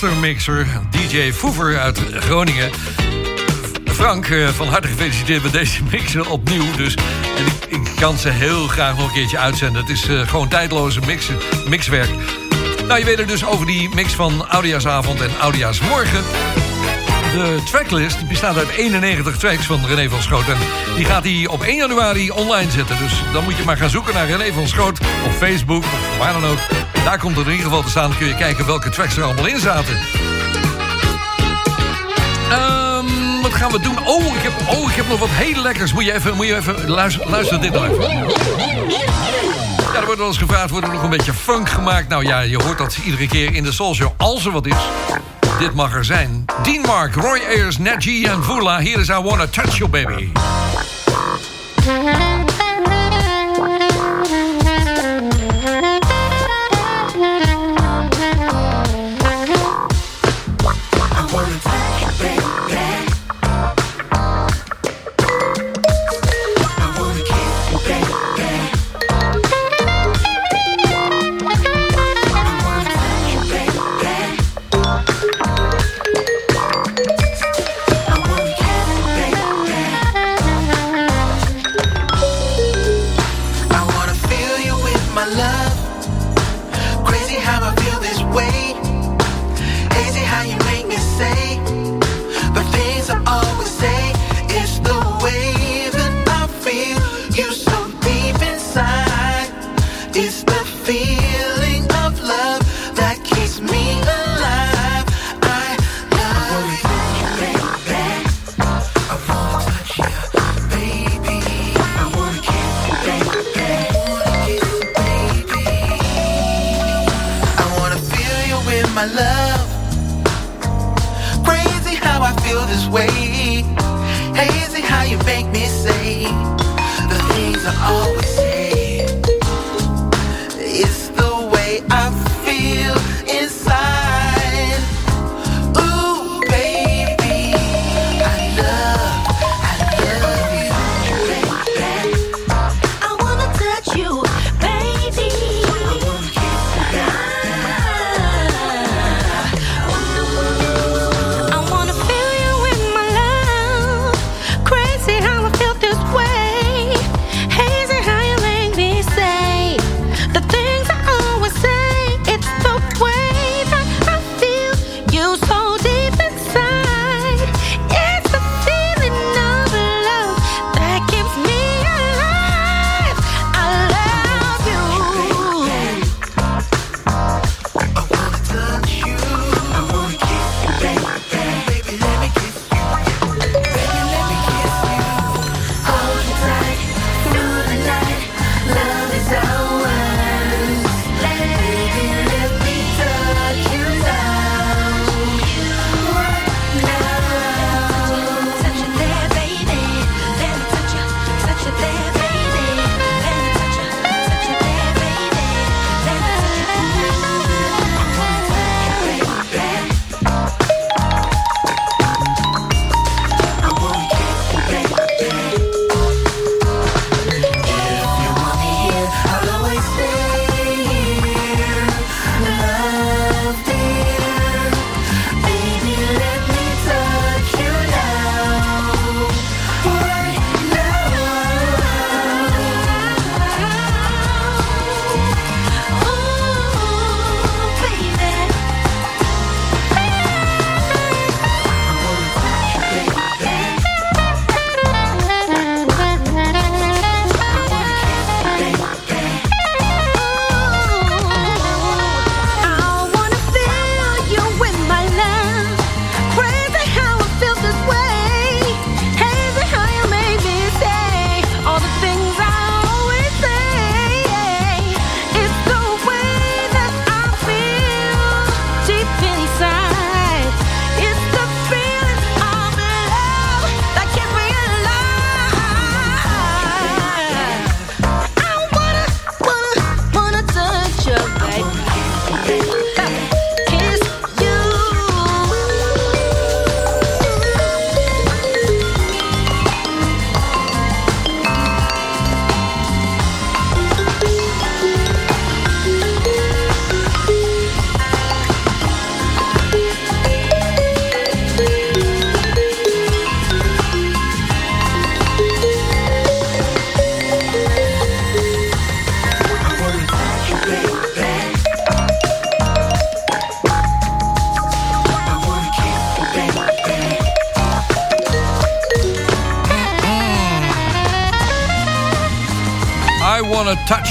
Hem de Master Mixer. DJ Foever uit Groningen. Frank, eh, van harte gefeliciteerd met deze mixer opnieuw. Dus, en ik, ik kan ze heel graag nog een keertje uitzenden. Het is eh, gewoon tijdloze mix, mixwerk. Nou, je weet er dus over die mix van Oudejaarsavond en Oudejaarsmorgen. De tracklist bestaat uit 91 tracks van René van Schoot. En die gaat hij op 1 januari online zetten. Dus dan moet je maar gaan zoeken naar René van Schoot op Facebook of waar dan ook. Daar komt het in ieder geval te staan. Dan kun je kijken welke tracks er allemaal in zaten. Ehm, wat gaan we doen? Oh ik, heb, oh, ik heb nog wat heel lekkers. Moet je even, moet je even luisteren, luister dit nou even. Ja, er wordt wel eens gevraagd, wordt er nog een beetje funk gemaakt? Nou ja, je hoort dat iedere keer in de Soul Show. Als er wat is, dit mag er zijn. Dean Mark, Roy Ayers, Nat G en Vula. Hier is I Wanna Touch You Baby.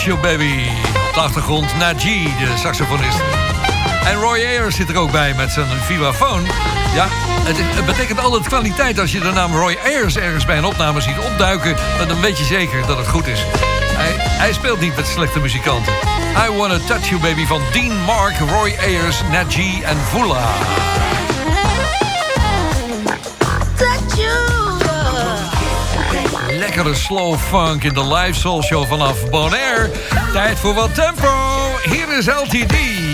Wanna Touch You Baby. Op de achtergrond Najee, de saxofonist. En Roy Ayers zit er ook bij met zijn vibrafoon. Ja, het, betekent altijd kwaliteit als je de naam Roy Ayers ergens bij een opname ziet opduiken. Dan weet je zeker dat het goed is. Hij, hij speelt niet met slechte muzikanten. I Wanna Touch You Baby van Dean Mark, Roy Ayers, Najee en Vula. Lekkere slow funk in de live soul show vanaf Bonaire. Tijd voor wat tempo. Hier is LTD.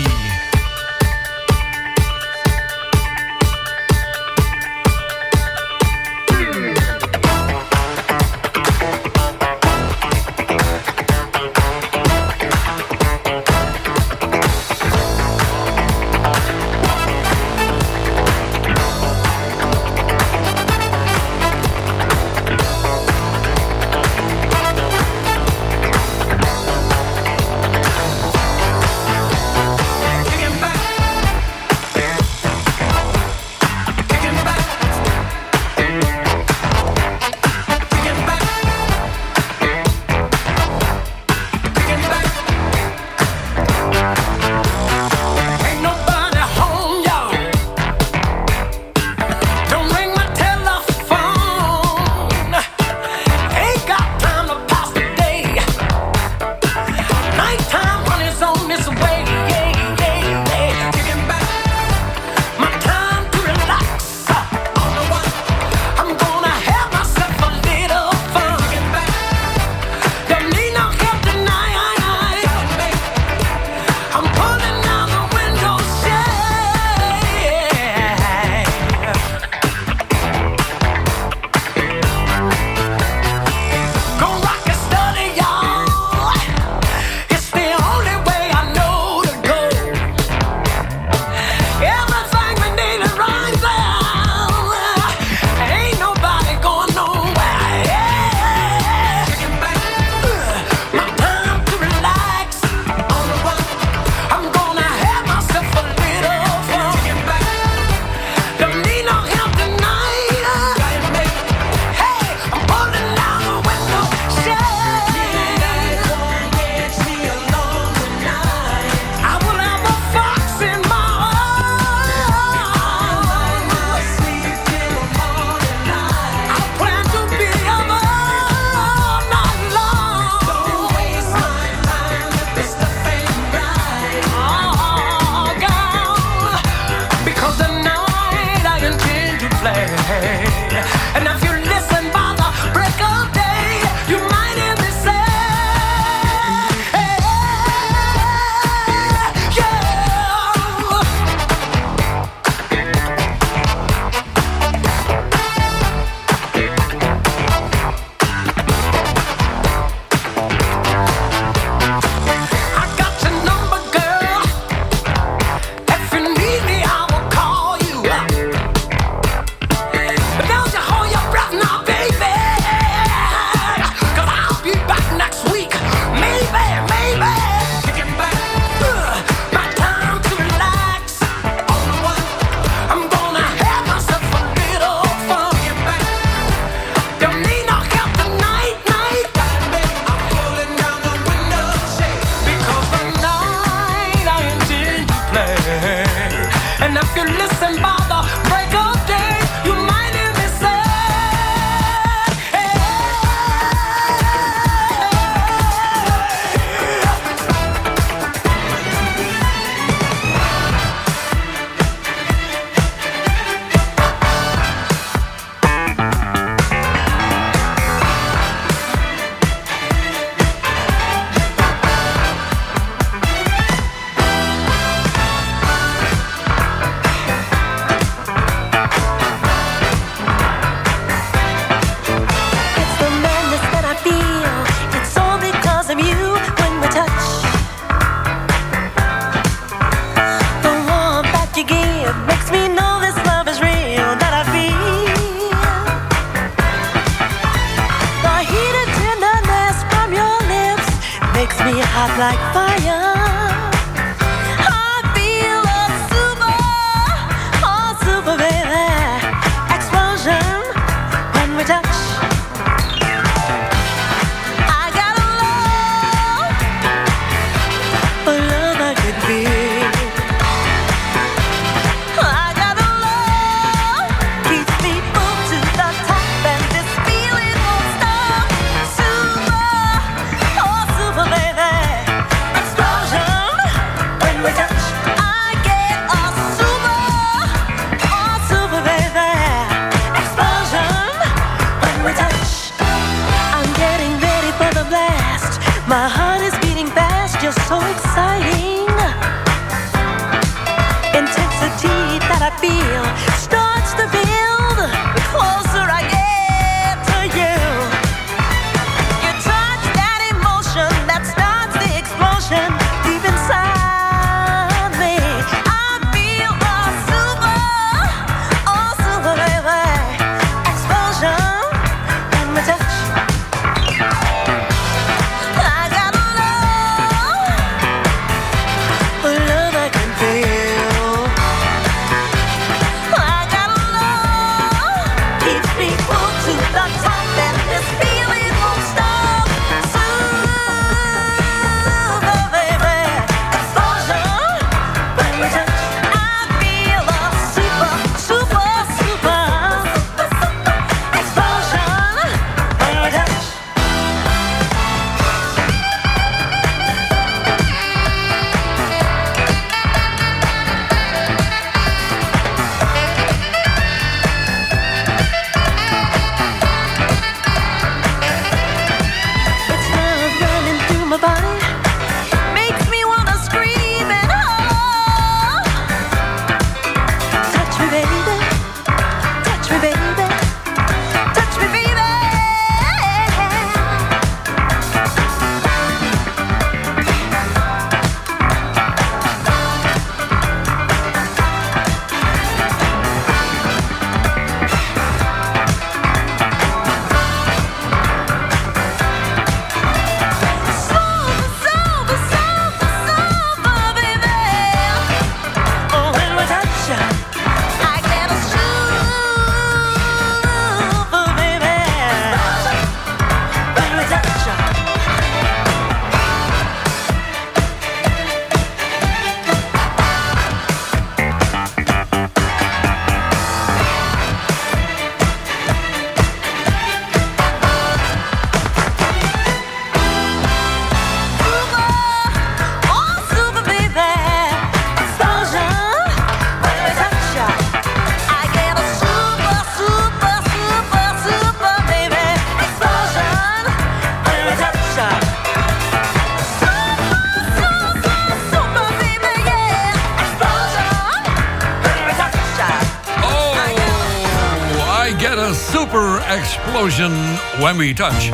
when we touch.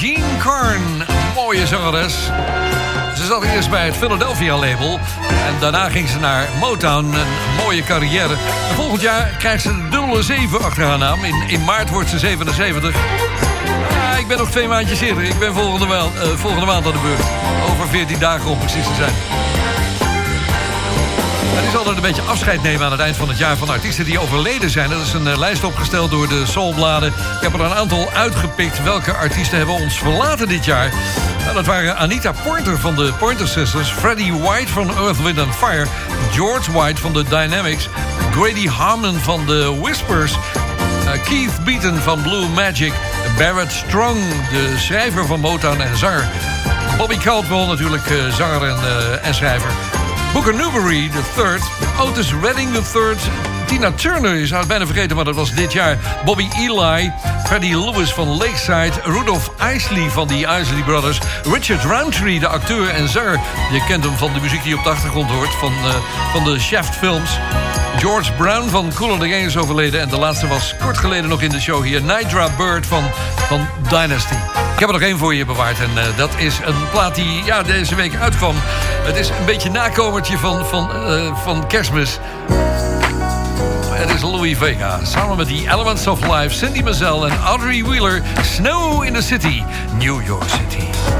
Jean Carn, mooie zangeres. Ze zat eerst bij het Philadelphia label. En daarna ging ze naar Motown. Een mooie carrière. En volgend jaar krijgt ze de dubbele 7 achter haar naam. In, in maart wordt ze 77. Ja, ik ben nog twee maandjes eerder. Ik ben volgende, maand, eh, volgende maand aan de beurt. Over 14 dagen om precies te zijn. Het is altijd een beetje afscheid nemen aan het eind van het jaar van artiesten die overleden zijn. Dat is een eh, lijst opgesteld door de Soulbladen. Ik heb er een aantal uitgepikt. Welke artiesten hebben ons verlaten dit jaar? Nou, dat waren Anita Pointer van de Pointer Sisters, Freddie White van Earth, Wind and Fire, George White van de Dynamics, Grady Harmon van de Whispers, eh, Keith Beaton van Blue Magic, Barrett Strong, de schrijver van Motown en zanger, Bobby Caldwell natuurlijk, eh, zanger en, en schrijver. Booker Newberry III, Otis Redding III, Tina Turner, zou het bijna vergeten, maar dat was dit jaar. Bobby Eli, Freddie Lewis van Lakeside, Rudolph Isley van die Isley Brothers, Richard Roundtree, de acteur en zanger. Je kent hem van de muziek die op de achtergrond hoort, van, eh, van de Shaft films. George Brown van Cool the Gang is overleden. En de laatste was kort geleden nog in de show hier. Nidra Bird van, van Dynasty. Ik heb er nog één voor je bewaard. En eh, dat is een plaat die ja, deze week uitkwam. Het is een beetje nakomertje van, van, eh, van kerstmis. Het is Louis Vega. Samen met die Elements of Life, Cindy Mazel en Audrey Wheeler. Snow in the City, New York City.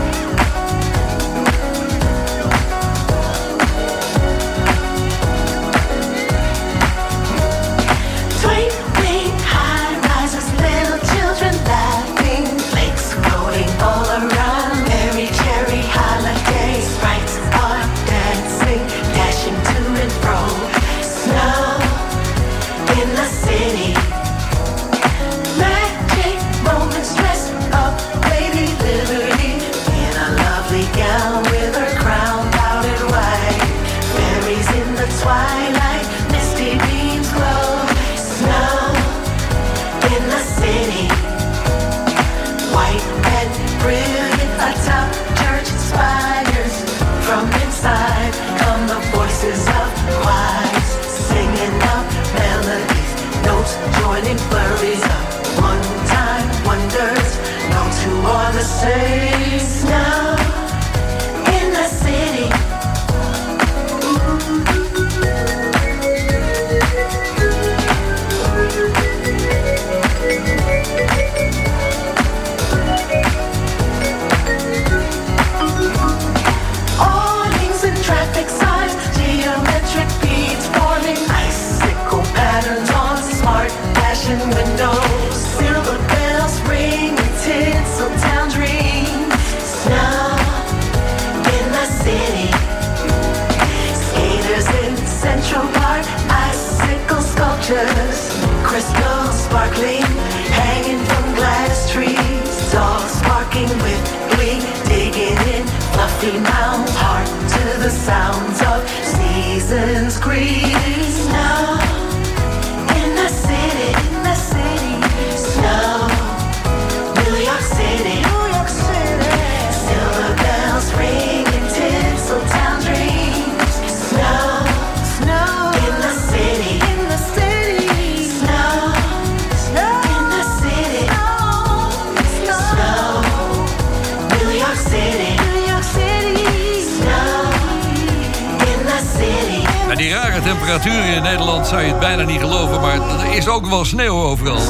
Rare temperaturen in Nederland zou je het bijna niet geloven... maar er is ook wel sneeuw overal.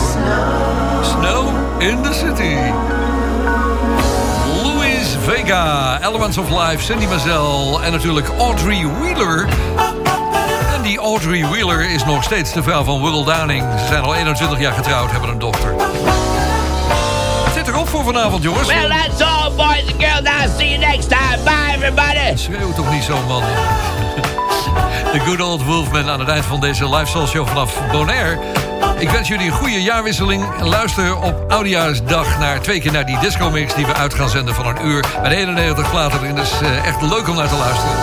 Snow in the city. Louis Vega, Elements of Life, Cindy Mazel... en natuurlijk Audrey Wheeler. En die Audrey Wheeler is nog steeds de vrouw van Will Downing. Ze zijn al 21 jaar getrouwd, hebben een dochter. Het zit erop voor vanavond, jongens. Well, that's all, boys and girls. I'll see you next time. Bye, everybody. Schreeuw toch niet zo, man. De Good Old Wolfman aan het eind van deze live show vanaf Bonaire. Ik wens jullie een goede jaarwisseling. Luister op Oudejaarsdag naar twee keer naar die disco-mix... die we uit gaan zenden van een uur de 91 platen erin. Dus eh, echt leuk om naar te luisteren.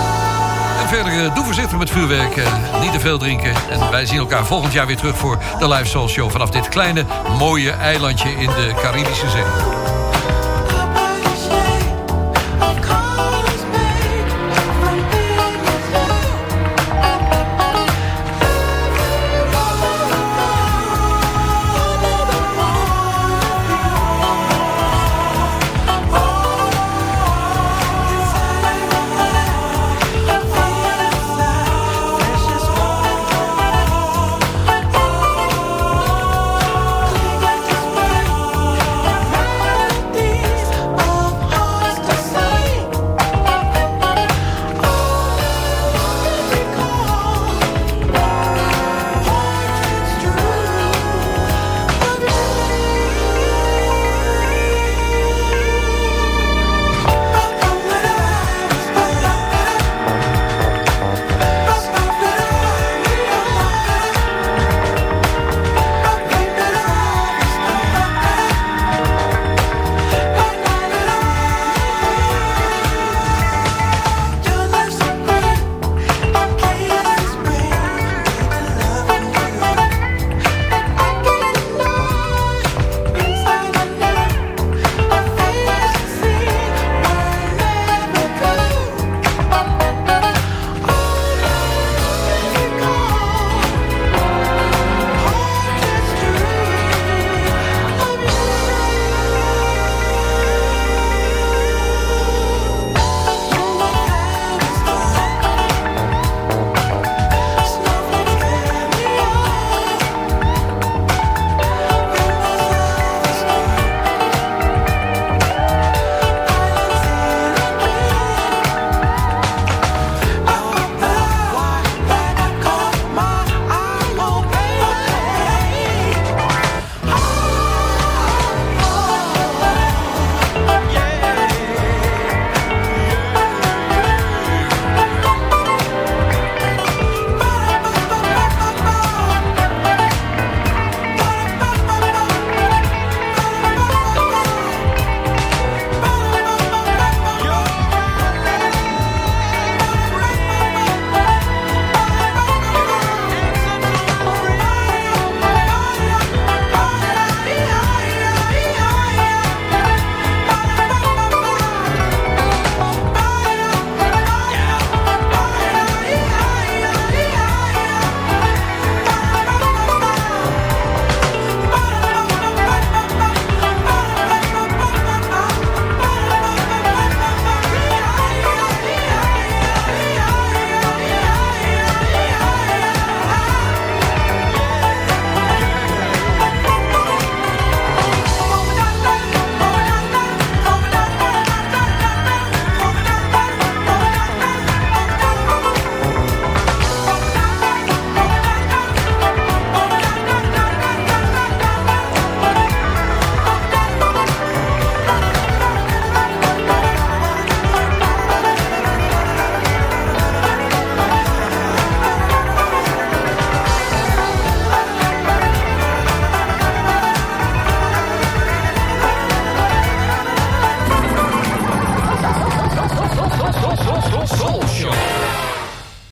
En verder, eh, doe voorzichtig met vuurwerk. eh, niet te veel drinken. En wij zien elkaar volgend jaar weer terug voor de live soul show... vanaf dit kleine, mooie eilandje in de Caribische Zee.